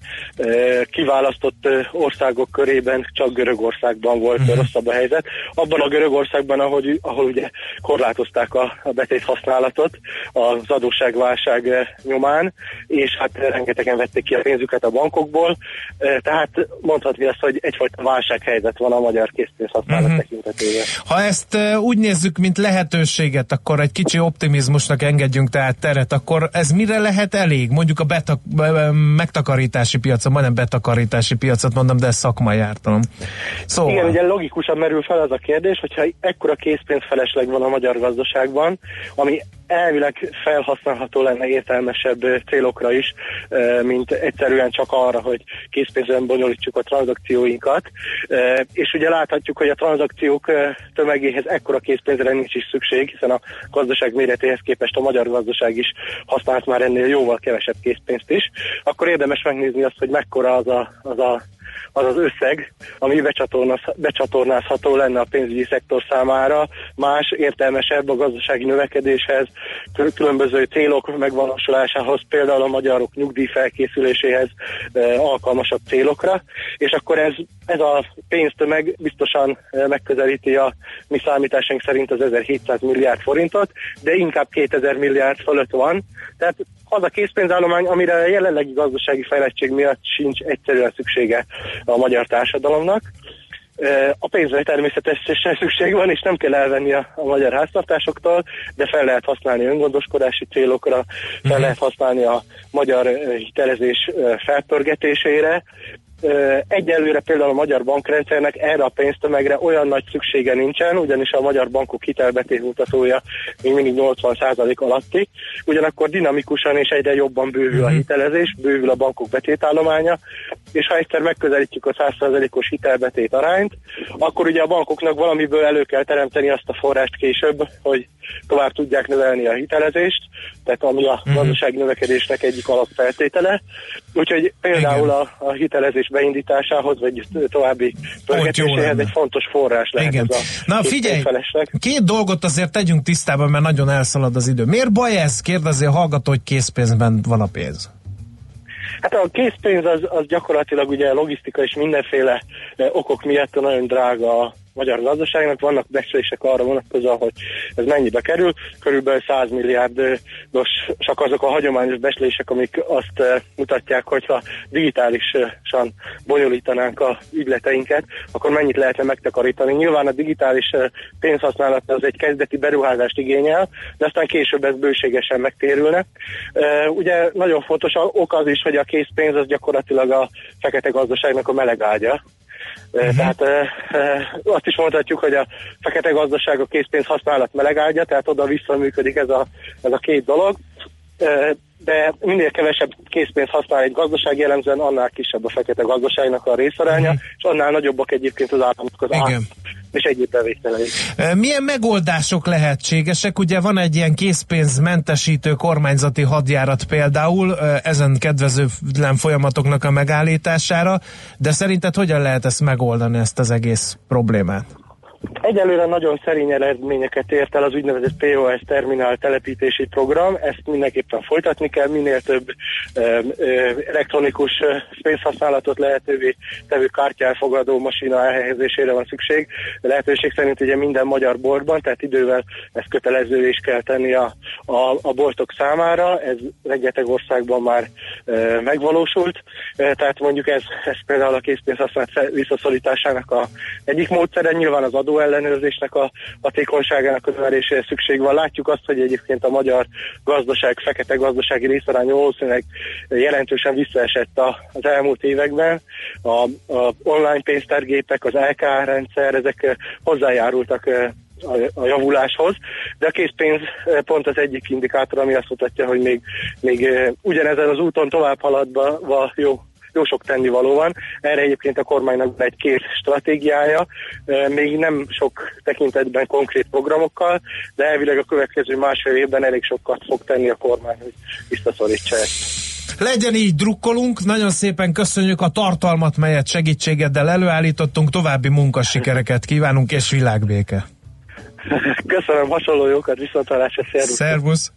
kiválasztott országok körében csak Görögországban volt uh-huh. rosszabb a helyzet. Abban a Görögországban, ahogy, ahol ugye korlátozták a, a betét használatot az adósságválság nyomán, és hát rengetegen vették ki a pénzüket a bankokból, eh, tehát mondhatni azt, hogy egyfajta válsághelyzet van a magyar készpénzhasználat Mhm. uh-huh. tekintetében. Ha ezt úgy nézzük, mint lehetőséget, akkor egy kicsi optimizmusnak engedjünk tehát teret, akkor ez mire lehet elég? Mondjuk a betak, be- megtakarítási piacon, majdnem betakarítási piacot mondom, de ez szakmai ártalom. Szóval, Igen, ugye logikusan merül fel az a kérdés, hogyha ekkora készpénzfelesleg van a magyar gazdaságban, ami elvileg felhasználható lenne értelmesebb célokra is, mint egyszerűen csak arra, hogy készpénzben bonyolítsuk a tranzakcióinkat. És ugye láthatjuk, hogy a tranzakciók tömegéhez ekkora készpénzre nincs is szükség, hiszen a gazdaság méretéhez képest a magyar gazdaság is használt már ennél jóval kevesebb készpénzt is. Akkor érdemes megnézni azt, hogy mekkora az a, az a az az összeg, ami becsatornázható lenne a pénzügyi szektor számára, más értelmesebb a gazdasági növekedéshez, kül- különböző célok megvalósulásához, például a magyarok nyugdíj felkészüléséhez e, alkalmasabb célokra, és akkor ez, ez a pénztömeg biztosan e, megközelíti a mi számításaink szerint az 1700 milliárd forintot, de inkább 2000 milliárd fölött van. Tehát az a készpénzállomány, amire a jelenlegi gazdasági fejlettség miatt sincs egyszerűen szüksége a magyar társadalomnak. A pénzre természetesen szükség van, és nem kell elvenni a, a magyar háztartásoktól, de fel lehet használni öngondoskodási célokra, fel lehet használni a magyar hitelezés felpörgetésére. Egyelőre például a magyar bankrendszernek erre a pénztömegre olyan nagy szüksége nincsen, ugyanis a magyar bankok hitelbetét mutatója még mindig 80% alatti, ugyanakkor dinamikusan és egyre jobban bővül a hitelezés, bővül a bankok betétállománya, és ha egyszer megközelítjük a 100%-os hitelbetét arányt, akkor ugye a bankoknak valamiből elő kell teremteni azt a forrást később, hogy tovább tudják növelni a hitelezést, tehát ami a Mhm. gazdasági növekedésnek egyik alapfeltétele. Úgyhogy például a, a hitelezés beindításához, vagy további pörgetéséhez egy fontos forrás lehet Igen. ez a Na figyelj, készpénzfelesleg. két dolgot azért tegyünk tisztában, mert nagyon elszalad az idő. Miért baj ez? Kérdezi a hallgató, hogy készpénzben van a pénz. Hát a készpénz az, az gyakorlatilag ugye logisztika és mindenféle eh, okok miatt nagyon drága a magyar gazdaságnak. Vannak becslések arra vonatkozóan, hogy ez mennyibe kerül. Körülbelül 100 milliárdos csak azok a hagyományos becslések, amik azt eh, mutatják, hogyha digitálisan bonyolítanánk a ügyleteinket, akkor mennyit lehetne megtakarítani. Nyilván a digitális eh, pénzhasználat az egy kezdeti beruházást igényel, de aztán később ez bőségesen megtérülne. Eh, Ugye nagyon fontos ok az is, hogy a készpénz az gyakorlatilag a fekete gazdaságnak a meleg ágya. Uh-huh. Tehát e, azt is mondhatjuk, hogy a fekete gazdaság a készpénz használat melegágya, tehát oda visszaműködik ez a, ez a két dolog. E, de minél kevesebb készpénz használ egy gazdaság jellemzően, annál kisebb a fekete gazdaságnak a részaránya, uh-huh. és annál nagyobbak egyébként az államok az át, és egyéb bevételei. E, Milyen megoldások lehetségesek? Ugye van egy ilyen készpénzmentesítő kormányzati hadjárat például ezen kedvezőtlen folyamatoknak a megállítására, de szerinted hogyan lehet ezt megoldani, ezt az egész problémát? Egyelőre nagyon szerény eredményeket ért el az úgynevezett POS terminál telepítési program, ezt mindenképpen folytatni kell, minél több ö, ö, elektronikus pénzhasználatot lehetővé tevő kártyelfogadó masina elhelyezésére van szükség. Lehetőség szerint ugye minden magyar boltban, tehát idővel ezt kötelező is kell tenni a, a, a boltok számára, ez rengeteg országban már ö, megvalósult, tehát mondjuk ez, ez például a készpénzhasználat visszaszorításának a egyik módszere, nyilván az adóellenőrzésnek a hatékonyságának a növelésére szükség van. Látjuk azt, hogy egyébként a magyar gazdaság, fekete gazdasági részaránya valószínűleg jelentősen visszaesett az elmúlt években. A, a online pénztárgépek, az LK rendszer, ezek eh, hozzájárultak eh, a, javuláshoz, de a készpénz eh, pont az egyik indikátor, ami azt mutatja, hogy még, még ugyanezen az úton tovább haladva jó jó sok tennivaló van. Erre egyébként a kormánynak van egy két stratégiája, még nem sok tekintetben konkrét programokkal, de elvileg a következő másfél évben elég sokat fog tenni a kormány, hogy visszaszorítsa ezt. Legyen így, drukkolunk, nagyon szépen köszönjük a tartalmat, melyet segítségeddel előállítottunk, további munkasikereket kívánunk, és világbéke. *laughs* Köszönöm, hasonló jókat, viszontalásra, szervusz! Szervusz!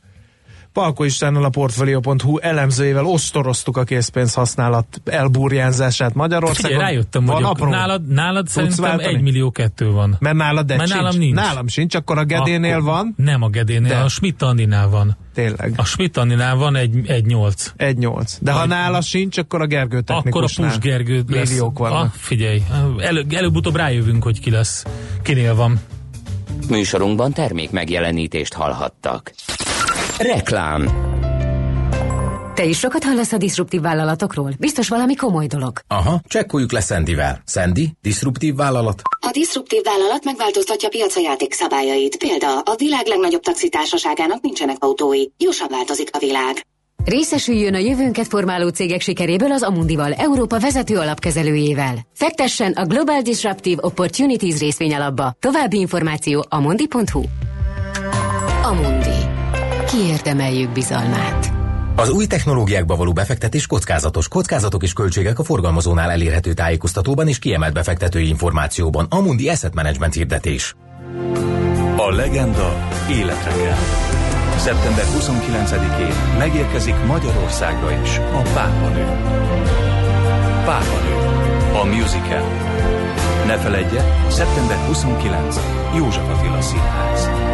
Palko Istvánnal a Portfolio.hu elemzőjével osztoroztuk a készpénz használat elburjánzását Magyarországon. Figyelj, rájöttem, Van hogy a- apró? nálad, nálad szerintem váltani? egy millió kettő van. Mert nálad egy Mert sincs. nálam nincs. Nálam sincs, akkor a Gedénél Akkor- van. Nem a Gedénél, De. a Schmidt van. Tényleg. A Schmidt Andinál van egy, egy nyolc. Egy nyolc. De ha Vagy- nála sincs, akkor a Gergő Akkor a. Pus Gergő lesz. Milliók vannak. Ah, figyelj, elő, előbb-utóbb rájövünk, hogy ki lesz, kinél van. Műsorunkban termék megjelenítést hallhattak. Reklám Te is sokat hallasz a diszruptív vállalatokról? Biztos valami komoly dolog. Aha, csekkoljuk le Sandyvel. Sandy, diszruptív vállalat. A diszruptív vállalat megváltoztatja piaca játékszabályait. Példa, a világ legnagyobb taxitársaságának nincsenek autói. Gyorsan változik a világ. Részesüljön a jövőnket formáló cégek sikeréből az Amundival, Európa vezető alapkezelőjével. Fektessen a Global Disruptive Opportunities részvényalapba. További információ amundi.hu Amundi. Kiérdemeljük bizalmát. Az új technológiákba való befektetés kockázatos. Kockázatok és költségek a forgalmazónál elérhető tájékoztatóban és kiemelt befektetői információban. Amundi Asset Management hirdetés. A legenda életre kell. Szeptember 29-én megérkezik Magyarországra is a Pápanő. Pápanő. A musical. Ne feledje, szeptember 29. József Attila Színház.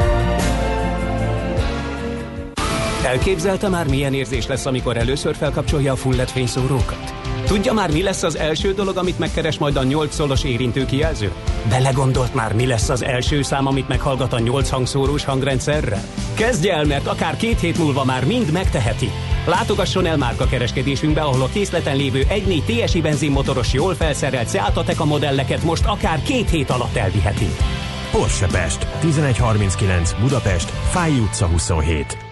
Elképzelte már milyen érzés lesz, amikor először felkapcsolja a full LED fényszórókat? Tudja már, mi lesz az első dolog, amit megkeres majd a 8 szolos érintő kijelző? Belegondolt már, mi lesz az első szám, amit meghallgat a 8 hangszórós hangrendszerrel? Kezdje el, mert akár két hét múlva már mind megteheti. Látogasson el márka kereskedésünkbe, ahol a készleten lévő 1.4 TSI benzinmotoros jól felszerelt Seat Ateca modelleket most akár két hét alatt elviheti. Porsche Pest, 1139 Budapest, Fáj utca 27.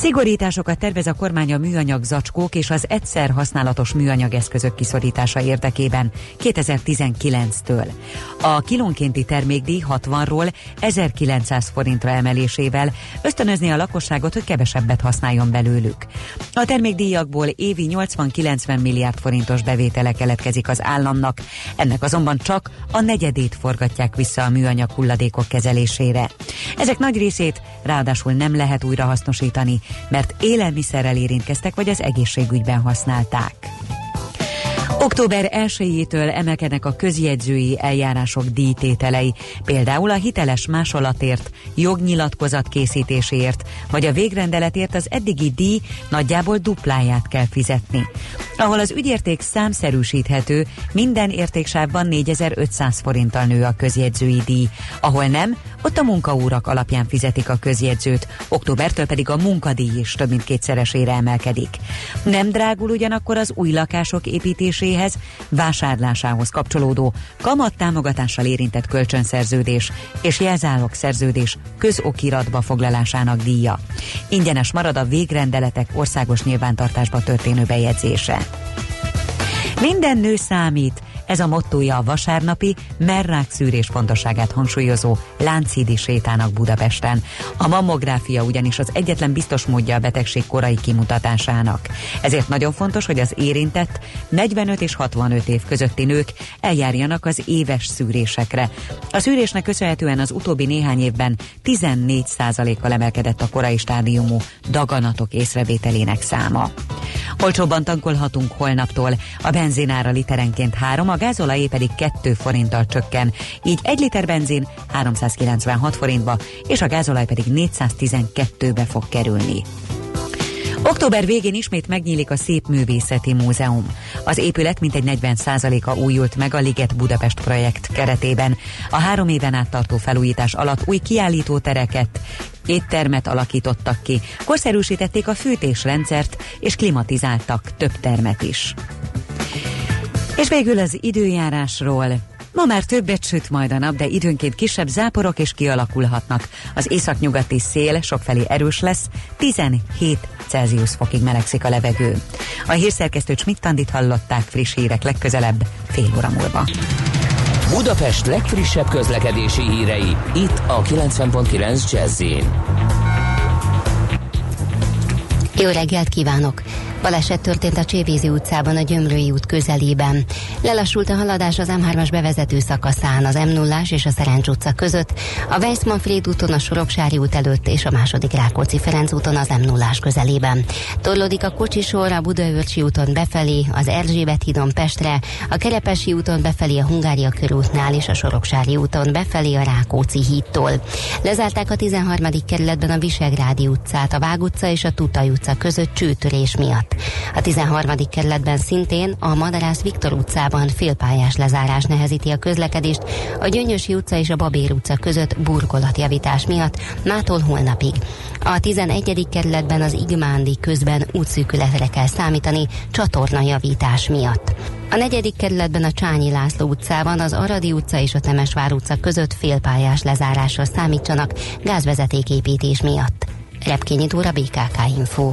Szigorításokat tervez a kormány a műanyag zacskók és az egyszer használatos műanyag eszközök kiszorítása érdekében 2019-től. A kilónkénti termékdíj 60-ról 1900 forintra emelésével ösztönözni a lakosságot, hogy kevesebbet használjon belőlük. A termékdíjakból évi 80-90 milliárd forintos bevétele keletkezik az államnak, ennek azonban csak a negyedét forgatják vissza a műanyag hulladékok kezelésére. Ezek nagy részét ráadásul nem lehet újrahasznosítani, mert élelmiszerrel érintkeztek, vagy az egészségügyben használták. Október 1-től emelkednek a közjegyzői eljárások díjtételei, például a hiteles másolatért, jognyilatkozat készítéséért, vagy a végrendeletért az eddigi díj nagyjából dupláját kell fizetni. Ahol az ügyérték számszerűsíthető, minden értéksávban 4500 forinttal nő a közjegyzői díj, ahol nem, ott a munkaórak alapján fizetik a közjegyzőt, októbertől pedig a munkadíj is több mint kétszeresére emelkedik. Nem drágul ugyanakkor az új lakások építéséhez, vásárlásához kapcsolódó kamattámogatással érintett kölcsönszerződés és jelzálog szerződés közokiratba foglalásának díja. Ingyenes marad a végrendeletek országos nyilvántartásba történő bejegyzése. Minden nő számít, ez a mottója a vasárnapi merrák szűrés fontosságát hangsúlyozó Lánchídi sétának Budapesten. A mammográfia ugyanis az egyetlen biztos módja a betegség korai kimutatásának. Ezért nagyon fontos, hogy az érintett 45 és 65 év közötti nők eljárjanak az éves szűrésekre. A szűrésnek köszönhetően az utóbbi néhány évben 14%-kal emelkedett a korai stádiumú daganatok észrevételének száma. Olcsóbban tankolhatunk holnaptól, a benzinára literenként 3, a gázolajé pedig 2 forinttal csökken, így 1 liter benzin 396 forintba, és a gázolaj pedig 412-be fog kerülni. Október végén ismét megnyílik a Szép Művészeti Múzeum. Az épület mintegy 40%-a újult meg a Liget Budapest projekt keretében. A három éven át tartó felújítás alatt új kiállítótereket, éttermet alakítottak ki, korszerűsítették a fűtésrendszert és klimatizáltak több termet is. És végül az időjárásról. Ma már többet süt majd a nap, de időnként kisebb záporok is kialakulhatnak. Az északnyugati szél sokfelé erős lesz, 17 Celsius fokig melegszik a levegő. A hírszerkesztő Csmittandit hallották friss hírek legközelebb, fél óra múlva. Budapest legfrissebb közlekedési hírei, itt a 90.9 jazz Jó reggelt kívánok! Baleset történt a Csévézi utcában, a Gyömrői út közelében. Lelassult a haladás az M3-as bevezető szakaszán, az m 0 és a Szerencs utca között, a Weissmanfried úton a Soroksári út előtt és a második Rákóczi Ferenc úton az m 0 közelében. Torlódik a kocsisor a Budaörsi úton befelé, az Erzsébet hídon Pestre, a Kerepesi úton befelé a Hungária körútnál és a Soroksári úton befelé a Rákóczi hídtól. Lezárták a 13. kerületben a Visegrádi utcát, a Vág utca és a Tutaj utca között csőtörés miatt. A 13. kerületben szintén a Madarász Viktor utcában félpályás lezárás nehezíti a közlekedést, a Gyöngyösi utca és a Babér utca között burkolatjavítás miatt mától holnapig. A 11. kerületben az Igmándi közben útszűkületre kell számítani csatornajavítás miatt. A negyedik kerületben a Csányi László utcában, az Aradi utca és a Temesvár utca között félpályás lezárásra számítsanak gázvezetéképítés miatt. Repkényi Dóra BKK Info.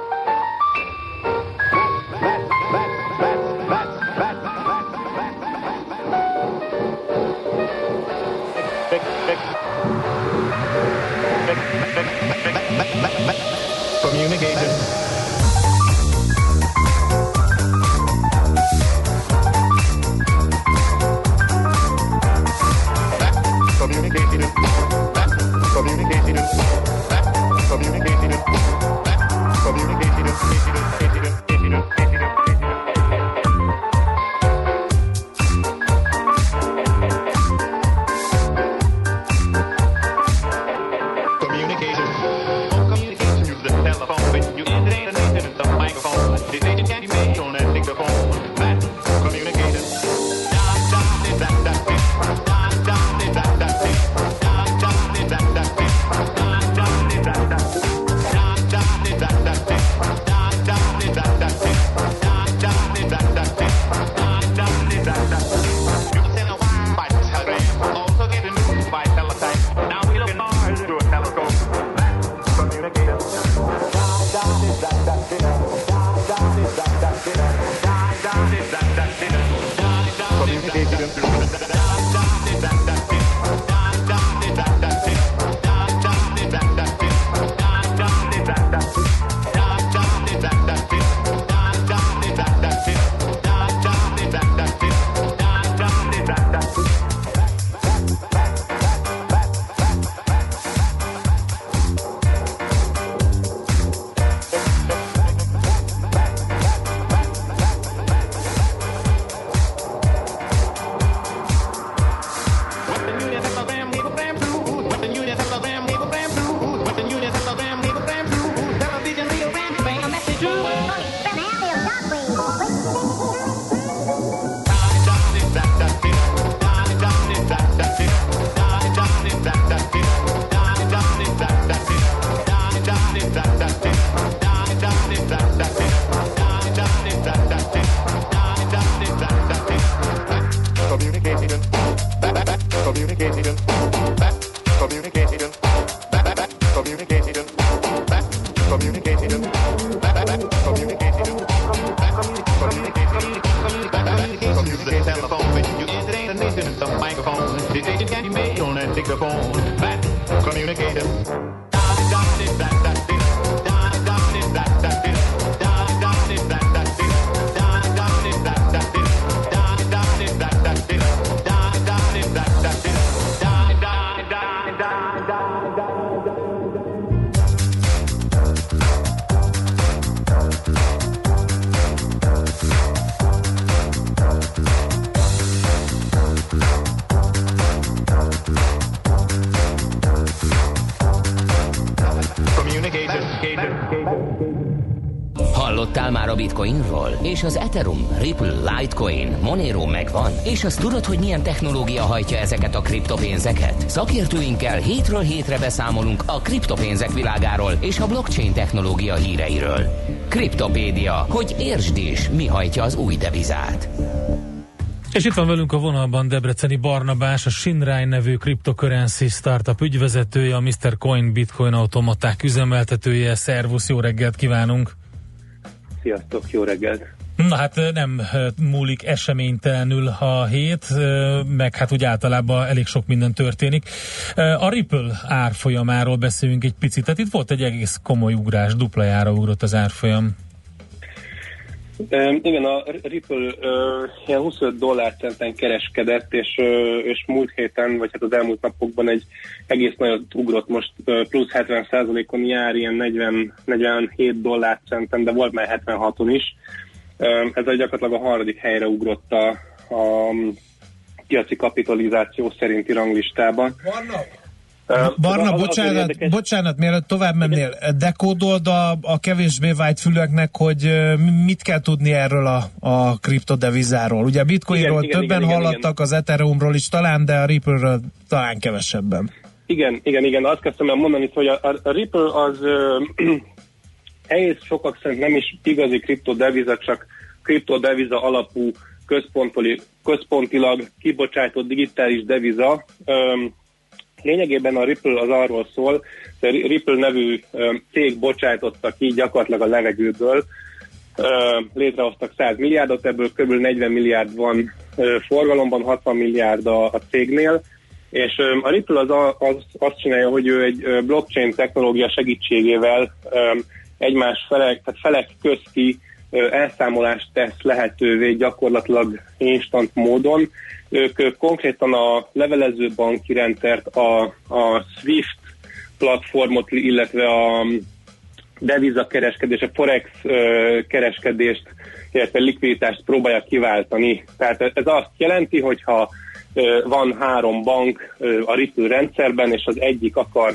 És az Ethereum, Ripple, Litecoin, Monero megvan? És azt tudod, hogy milyen technológia hajtja ezeket a kriptopénzeket? Szakértőinkkel hétről hétre beszámolunk a kriptopénzek világáról és a blockchain technológia híreiről. Kriptopédia, hogy értsd is, mi hajtja az új devizát. És itt van velünk a vonalban Debreceni Barnabás, a Shinrai nevű cryptocurrency startup ügyvezetője, a Mr. Coin Bitcoin automaták üzemeltetője. Szervusz, jó reggelt kívánunk! Sziasztok, jó reggelt! Na hát nem múlik eseménytelenül a hét, meg hát úgy általában elég sok minden történik. A Ripple árfolyamáról beszélünk egy picit, tehát itt volt egy egész komoly ugrás, duplájára ugrott az árfolyam. Um, igen, a Ripple ilyen 25 dollárcenten kereskedett, és, és múlt héten, vagy hát az elmúlt napokban egy egész nagyot ugrott, most plusz 70%-on jár, ilyen 40, 47 dollárcenten, de volt már 76-on is. Um, ez a gyakorlatilag a harmadik helyre ugrott a, a piaci kapitalizáció szerinti ranglistában. Barna, bocsánat, bocsánat, mielőtt tovább mennél, dekódold a, a kevésbé vágyt füleknek, hogy mit kell tudni erről a, a kriptodevizáról. Ugye a bitcoinról Igen, igen, többen igen, igen, hallottak, az Ethereumról is talán, de a Ripple-ről talán kevesebben. Igen, igen, igen, azt kezdtem el mondani, hogy a, a, Ripple az ö, *clears throat* egész sokak szerint nem is igazi kriptodeviza, csak kriptodeviza alapú központilag kibocsátott digitális deviza. Öm, Lényegében a Ripple az arról szól, hogy Ripple nevű cég bocsájtotta ki gyakorlatilag a levegőből, létrehoztak 100 milliárdot, ebből kb. 40 milliárd van forgalomban, 60 milliárd a, a cégnél, és a Ripple az, az azt csinálja, hogy ő egy blockchain technológia segítségével egymás felek, tehát felek közti elszámolást tesz lehetővé gyakorlatilag instant módon. Ők konkrétan a levelező banki rendszert, a, a SWIFT platformot, illetve a deviza kereskedés, a forex kereskedést, illetve likviditást próbálja kiváltani. Tehát ez azt jelenti, hogyha van három bank a Ripple rendszerben, és az egyik akar,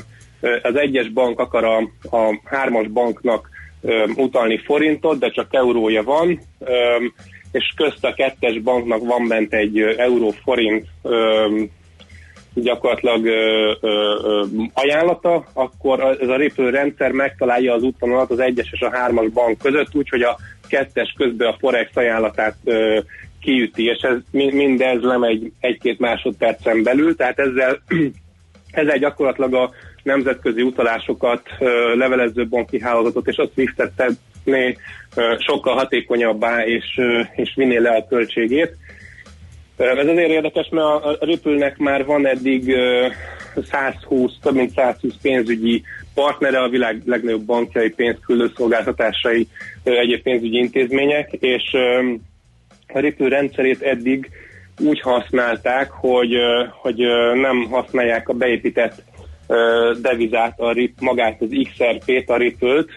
az egyes bank akar a, a hármas banknak utalni forintot, de csak eurója van, és közt a kettes banknak van bent egy euró-forint gyakorlatilag ö, ö, ajánlata, akkor ez a Ripple rendszer megtalálja az útvonalat az egyes és a hármas bank között, úgyhogy a kettes közben a Forex ajánlatát ö, kiüti, és ez, mi- mindez lemegy egy-két másodpercen belül, tehát ezzel, *clears throat* ezzel gyakorlatilag a nemzetközi utalásokat, levelező banki hálózatot és a SWIFT-et tenné ö, sokkal hatékonyabbá, és, és vinné le a költségét. Ez azért érdekes, mert a Ripple-nek már van eddig ö, 120, több mint 120 pénzügyi partnere, a világ legnagyobb bankjai, pénzküldő szolgáltatásai, ö, egyéb pénzügyi intézmények, és a Ripple rendszerét eddig úgy használták, hogy, hogy nem használják a beépített devizát, a RIP, magát az XRP-t, a Ripple-t,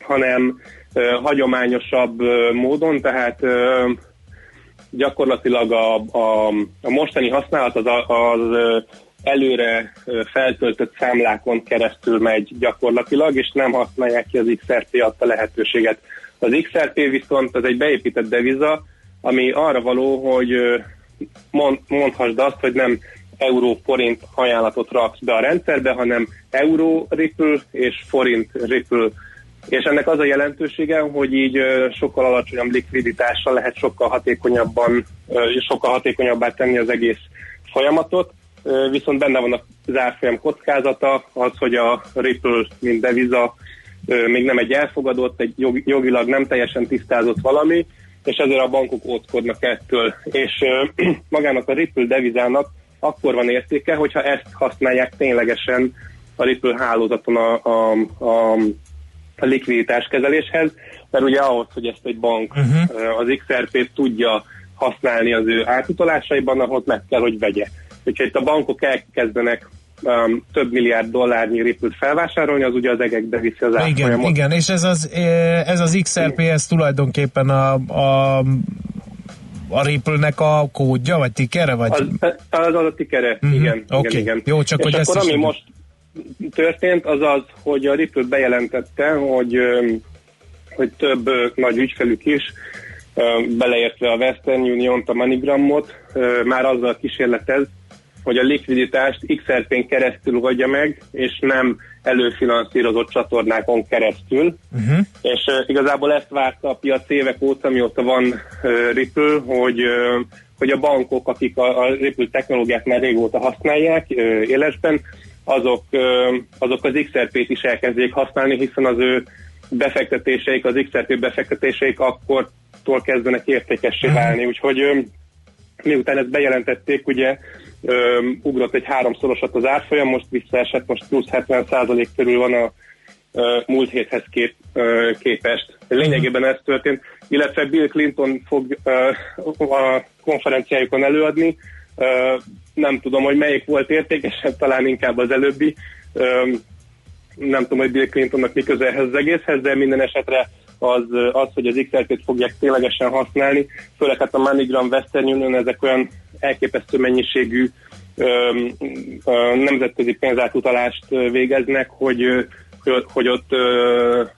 hanem hagyományosabb módon, tehát gyakorlatilag a, a, a mostani használat az, az előre feltöltött számlákon keresztül megy gyakorlatilag, és nem használják ki az XRP adta lehetőséget. Az XRP viszont az egy beépített deviza, ami arra való, hogy mond, mondhassd azt, hogy nem euró-forint ajánlatot raksz be a rendszerbe, hanem euró-ripple és forint-ripple és ennek az a jelentősége, hogy így sokkal alacsonyabb likviditással lehet sokkal hatékonyabban, sokkal hatékonyabbá tenni az egész folyamatot, viszont benne van az árfolyam kockázata, az, hogy a Ripple, mint deviza, még nem egy elfogadott, egy jog, jogilag nem teljesen tisztázott valami, és ezért a bankok óckodnak ettől. És *clears throat* magának a Ripple devizának akkor van értéke, hogyha ezt használják ténylegesen a Ripple hálózaton a, a, a a likviditás kezeléshez, mert ugye ahhoz, hogy ezt egy bank uh-huh. az XRP-t tudja használni az ő átutalásaiban, ahhoz meg kell, hogy vegye. Úgyhogy itt a bankok elkezdenek um, több milliárd dollárnyi ripple felvásárolni, az ugye az egekbe viszi az Igen, árfolyamot. igen, és ez az, ez az XRP, ez tulajdonképpen a, a, a Ripple-nek a kódja, vagy tikere, vagy? Az, az, az a tikere, uh-huh. igen, Oké, igen, igen. jó, csak és hogy akkor ami most történt, az az, hogy a Ripple bejelentette, hogy, hogy több nagy ügyfelük is, beleértve a Western Union-t, a MoneyGramot, már azzal kísérletez, hogy a likviditást XRP-n keresztül oldja meg, és nem előfinanszírozott csatornákon keresztül. Uh-huh. És uh, igazából ezt várta a piac évek óta, mióta van uh, Ripple, hogy, uh, hogy a bankok, akik a, a Ripple technológiát már régóta használják uh, élesben, azok, uh, azok az XRP-t is elkezdjék használni, hiszen az ő befektetéseik, az XRP befektetéseik akkortól kezdenek értékessé válni. Úgyhogy miután ezt bejelentették, ugye um, ugrott egy háromszorosat az árfolyam, most visszaesett, most plusz 70% körül van a múlt héthez kép, képest. Lényegében ez történt, illetve Bill Clinton fog a konferenciájukon előadni. Nem tudom, hogy melyik volt értékesebb, talán inkább az előbbi. Nem tudom, hogy Bill Clintonnak mi köze ehhez az egészhez, de minden esetre az, az hogy az XRP-t fogják ténylegesen használni, főleg hát a MoneyGram Western Union, ezek olyan elképesztő mennyiségű nemzetközi pénzátutalást végeznek, hogy, hogy, ott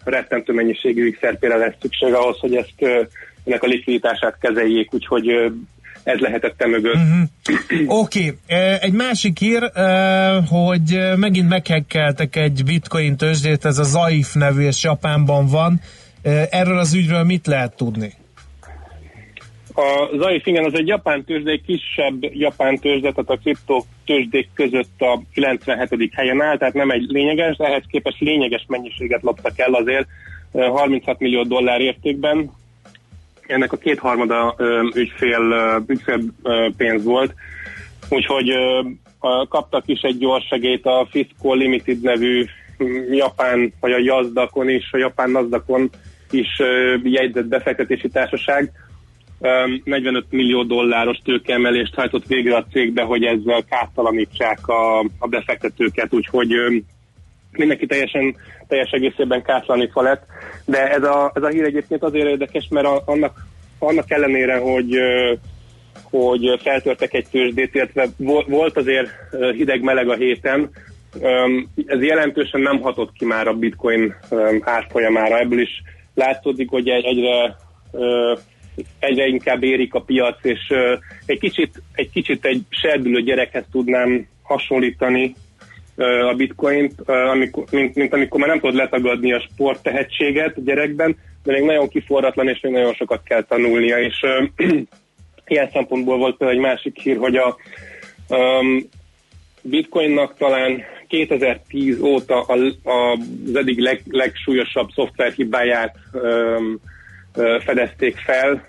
rettentő mennyiségű XRP-re lesz szükség ahhoz, hogy ezt ennek a likviditását kezeljék, úgyhogy ez lehetett mögött. Mhm. Oké, okay. egy másik hír, hogy megint meghekkeltek egy bitcoin tőzsdét, ez a Zaif nevű, és Japánban van. Erről az ügyről mit lehet tudni? A Zaif, igen, az egy japán tőzsde, egy kisebb japán tőzsde, tehát a kriptó tőzsdék között a 97. helyen áll, tehát nem egy lényeges, de ehhez képest lényeges mennyiséget loptak el azért, ö, 36 millió dollár értékben. Ennek a kétharmada ügyfél, ügyfél pénz volt, úgyhogy kaptak is egy gyors segélyt a Fiscal Limited nevű japán, vagy a Yazdakon is, a japán Nasdaqon is jegyzett befektetési társaság. Öm, 45 millió dolláros tőkeemelést hajtott végre a cégbe, hogy ezzel kártalanítsák a, a befektetőket, úgyhogy mindenki teljesen, teljes egészében kártalanítva lett. De ez a, ez a hír egyébként azért érdekes, mert a, annak, annak ellenére, hogy hogy feltörtek egy tőzsdét, illetve vo- volt azért hideg-meleg a héten, ez jelentősen nem hatott ki már a bitcoin árfolyamára. Ebből is látszódik, hogy egy- egyre egyre inkább érik a piac, és egy kicsit, egy kicsit egy serdülő gyerekhez tudnám hasonlítani a bitcoint, amikor, mint, mint amikor már nem tudod letagadni a sport tehetséget a gyerekben, de még nagyon kiforratlan, és még nagyon sokat kell tanulnia, és *clears throat* ilyen szempontból volt például egy másik hír, hogy a um, Bitcoinnak talán 2010 óta a, a, az eddig leg, legsúlyosabb szoftverhibáját um, fedezték fel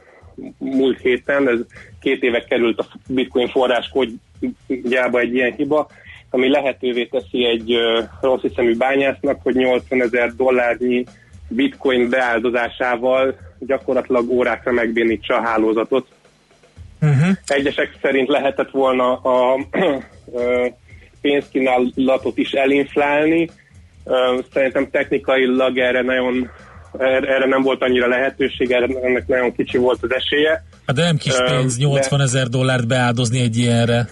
múlt héten, ez két éve került a Bitcoin forráskódjába egy ilyen hiba, ami lehetővé teszi egy rossz hiszemű bányásznak, hogy 80 ezer dollárnyi bitcoin beáldozásával gyakorlatilag órákra megbénítsa a hálózatot. Uh-huh. Egyesek szerint lehetett volna a ö, pénzkínálatot is elinflálni. Ö, Szerintem technikailag erre nagyon erre nem volt annyira lehetőség, erre ennek nagyon kicsi volt az esélye. Hát de nem kis pénz, de- 80 ezer dollárt beáldozni egy ilyenre.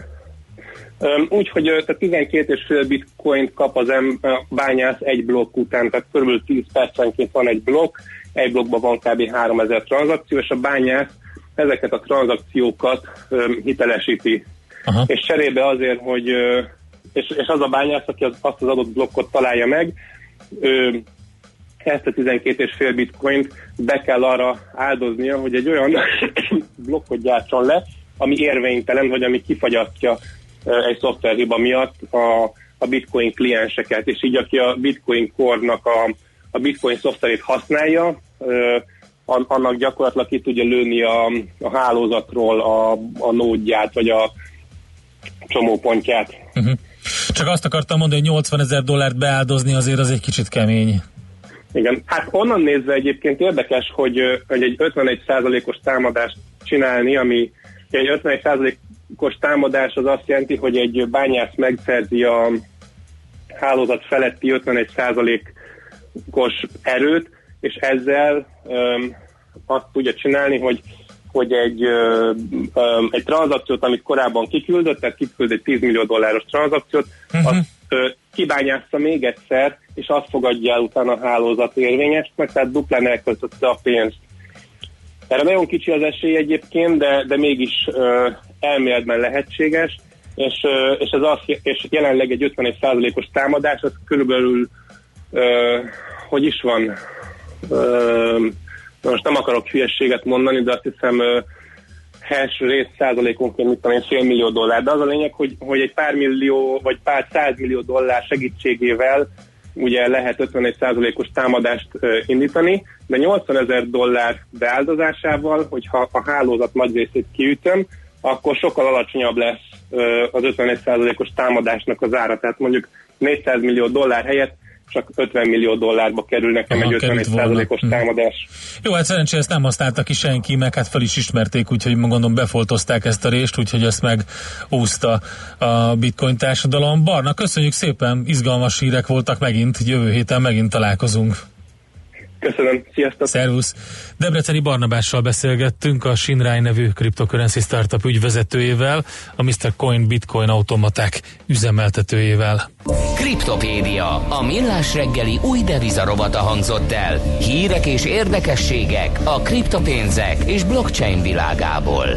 Öm, Úgy, hogy ö, tehát 12,5 bitcoint kap az em, a bányász egy blokk után, tehát kb. 10 percenként van egy blokk, egy blokkban van kb. 3000 tranzakció, és a bányász ezeket a tranzakciókat hitelesíti. Aha. És cserébe azért, hogy és, és az a bányász, aki az, azt az adott blokkot találja meg, ő ezt a 12,5 bitcoint be kell arra áldoznia, hogy egy olyan *coughs* blokkot gyártson le, ami érvénytelen, vagy ami kifagyasztja ö, egy szoftverhiba miatt a, a bitcoin klienseket, és így aki a bitcoin kornak a, a bitcoin szoftverét használja, annak gyakorlatilag ki tudja lőni a, a hálózatról a, a nódját, vagy a csomópontját. Uh-huh. Csak azt akartam mondani, hogy 80 ezer dollárt beáldozni azért az egy kicsit kemény. Igen, hát onnan nézve egyébként érdekes, hogy, hogy egy 51%-os támadást csinálni, ami egy 51%-os támadás az azt jelenti, hogy egy bányász megszerzi a hálózat feletti 51%-os erőt, és ezzel öm, azt tudja csinálni, hogy hogy egy, ö, ö, egy tranzakciót, amit korábban kiküldött, tehát kiküld egy 10 millió dolláros tranzakciót, Mhm. azt ö, kibányázza még egyszer, és azt fogadja el utána a hálózat érvényesnek, tehát duplán elköltötte a pénzt. Erre nagyon kicsi az esély egyébként, de, de mégis ö, elméletben lehetséges, és, ö, és, ez azt, és jelenleg egy 51%-os támadás, az körülbelül, ö, hogy is van, ö, most nem akarok hülyességet mondani, de azt hiszem ö, hash rész százalékonként, mit tudom én, fél millió dollár. De az a lényeg, hogy, hogy egy pár millió, vagy pár százmillió dollár segítségével ugye lehet 51 százalékos támadást ö, indítani, de 80 ezer dollár beáldozásával, hogyha a hálózat nagy részét kiütöm, akkor sokkal alacsonyabb lesz az 51 százalékos támadásnak az ára. Tehát mondjuk 400 millió dollár helyett csak 50 millió dollárba kerül nekem Aha, egy 51 került volna. százalékos Hm. támadás. Jó, hát szerencsére ezt nem használta ki senki, meg hát fel is ismerték, úgyhogy gondolom befoltozták ezt a részt, úgyhogy ezt meg úszta a bitcoin társadalom. Barna, köszönjük szépen, izgalmas hírek voltak megint, jövő héten megint találkozunk. Köszönöm, sziasztok! Szervusz! Debreceni Barnabással beszélgettünk, a Shinrai nevű cryptocurrency startup ügyvezetőjével, a Mr. Coin Bitcoin automaták üzemeltetőjével. Kriptopédia, a millás reggeli új devizarobata hangzott el. Hírek és érdekességek a kriptopénzek és blockchain világából.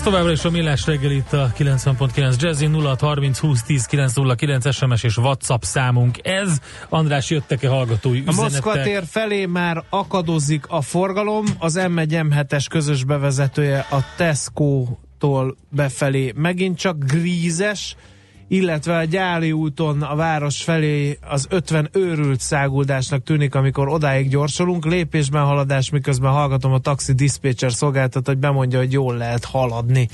Ez továbbra is a Millás reggel itt a 90.9 Jazzy 0630 20 10 909 SMS és WhatsApp számunk. Ez András jöttek-e hallgatói A üzenetek? Moszkva tér felé már akadozik a forgalom, az M1 M7-es közös bevezetője a Tesco-tól befelé megint csak grízes, illetve a Gyáli úton a város felé az 50 őrült száguldásnak tűnik, amikor odáig gyorsolunk, lépésben haladás, miközben hallgatom a taxi dispatcher szolgáltat, hogy bemondja, hogy jól lehet haladni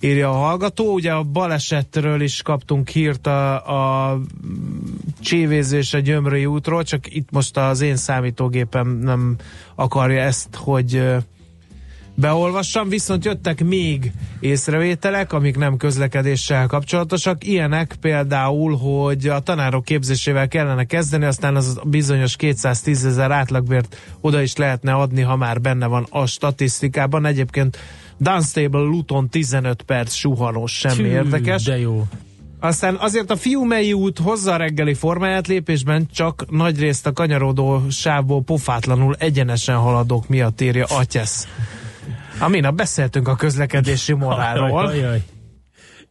írja a hallgató. Ugye a balesetről is kaptunk hírt a, a csévézés a Gyömrői útról, csak itt most az én számítógépem nem akarja ezt, hogy beolvassam, viszont jöttek még észrevételek, amik nem közlekedéssel kapcsolatosak. Ilyenek például, hogy a tanárok képzésével kellene kezdeni, aztán az bizonyos 210 ezer átlagbért oda is lehetne adni, ha már benne van a statisztikában. Egyébként Dunstable Luton 15 perc suhanós, semmi Tű, érdekes. De jó. Aztán azért a Fiumei út hozza a reggeli formáját, lépésben csak nagyrészt a kanyarodó sávból pofátlanul egyenesen haladók miatt írja Atyesz. Amina, beszéltünk a közlekedési morálról. Ajaj, ajaj.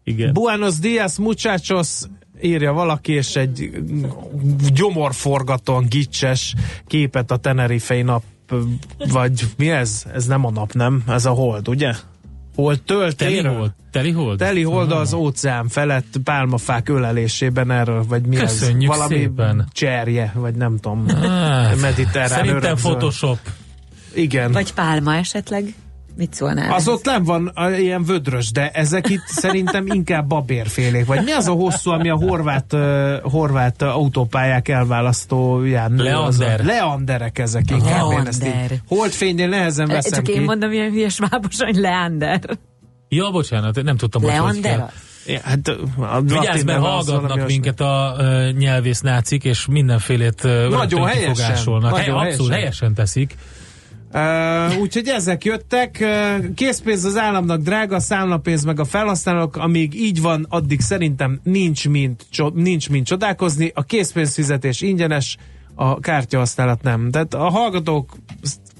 Igen. Buenos dias, muchachos, írja valaki, és egy gyomorforgatóan gicses képet a Tenerifei nap, vagy mi ez? Ez nem a nap, nem? Ez a hold, ugye? Hold Teli töltéről? hold? Teli hold? Teli hold az óceán felett pálmafák ölelésében erről, vagy mi Köszönjük ez? Valami szépen. cserje, vagy nem tudom. Hát, mediterrán Szerintem örökzöld. Photoshop. Igen. Vagy pálma esetleg? Mit szólnál? Az ott nem van a, ilyen vödrös, de ezek itt *laughs* szerintem inkább babérfélék. Vagy mi az a hosszú, ami a horvát, uh, horvát autópályák elválasztóján? Leander. Az a, leanderek ezek inkább. Én ezt így Leander. holdfénynél nehezen veszem Csak ki. én mondom ilyen hülyes vábos, hogy Leander. Ja, bocsánat, nem tudtam, hogy hogy Leander? kell. Ja, hát, Vigyázz, mert hallgatnak minket a uh, nyelvész nácik, és mindenfélét uh, rögtön helyesen, kifogásolnak. nagyon Hely, abszolút helyesen. helyesen teszik. Uh, úgyhogy ezek jöttek. Készpénz az államnak drága, számlapénz meg a felhasználók. Amíg így van, addig szerintem nincs mint, cso- nincs mint csodálkozni. A készpénzfizetés ingyenes, a kártyahasználat nem. Tehát a hallgatók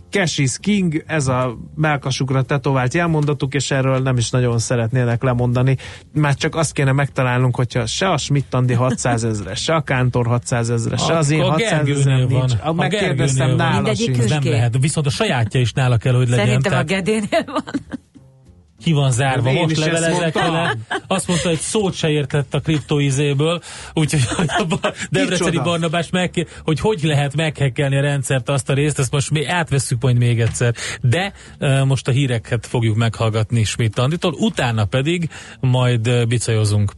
cash is king, ez a melkasukra tetovált jelmondatuk, és erről nem is nagyon szeretnének lemondani. Már csak azt kéne megtalálnunk, hogyha se a Schmidt-Andi 600 ezres, se a Kántor 600 ezres, se az én a 600 Gergőnél ezerem van. nincs. A Megkérdeztem Gergőnél van. nála. Nem lehet. Viszont a sajátja is nála kell, hogy legyen. Szerintem a Tehát Gedénél van. Ki van zárva, Én most levelezek vele. Azt mondta, hogy szót se értett a kriptoizéből, úgyhogy *laughs* hogy a Debreceni? Barnabás meg, hogy hogy lehet meghekkelni a rendszert, azt a részt, ezt most mi átvesszük majd még egyszer. De most a híreket fogjuk meghallgatni Schmidt Anditól, utána pedig majd bicajozunk.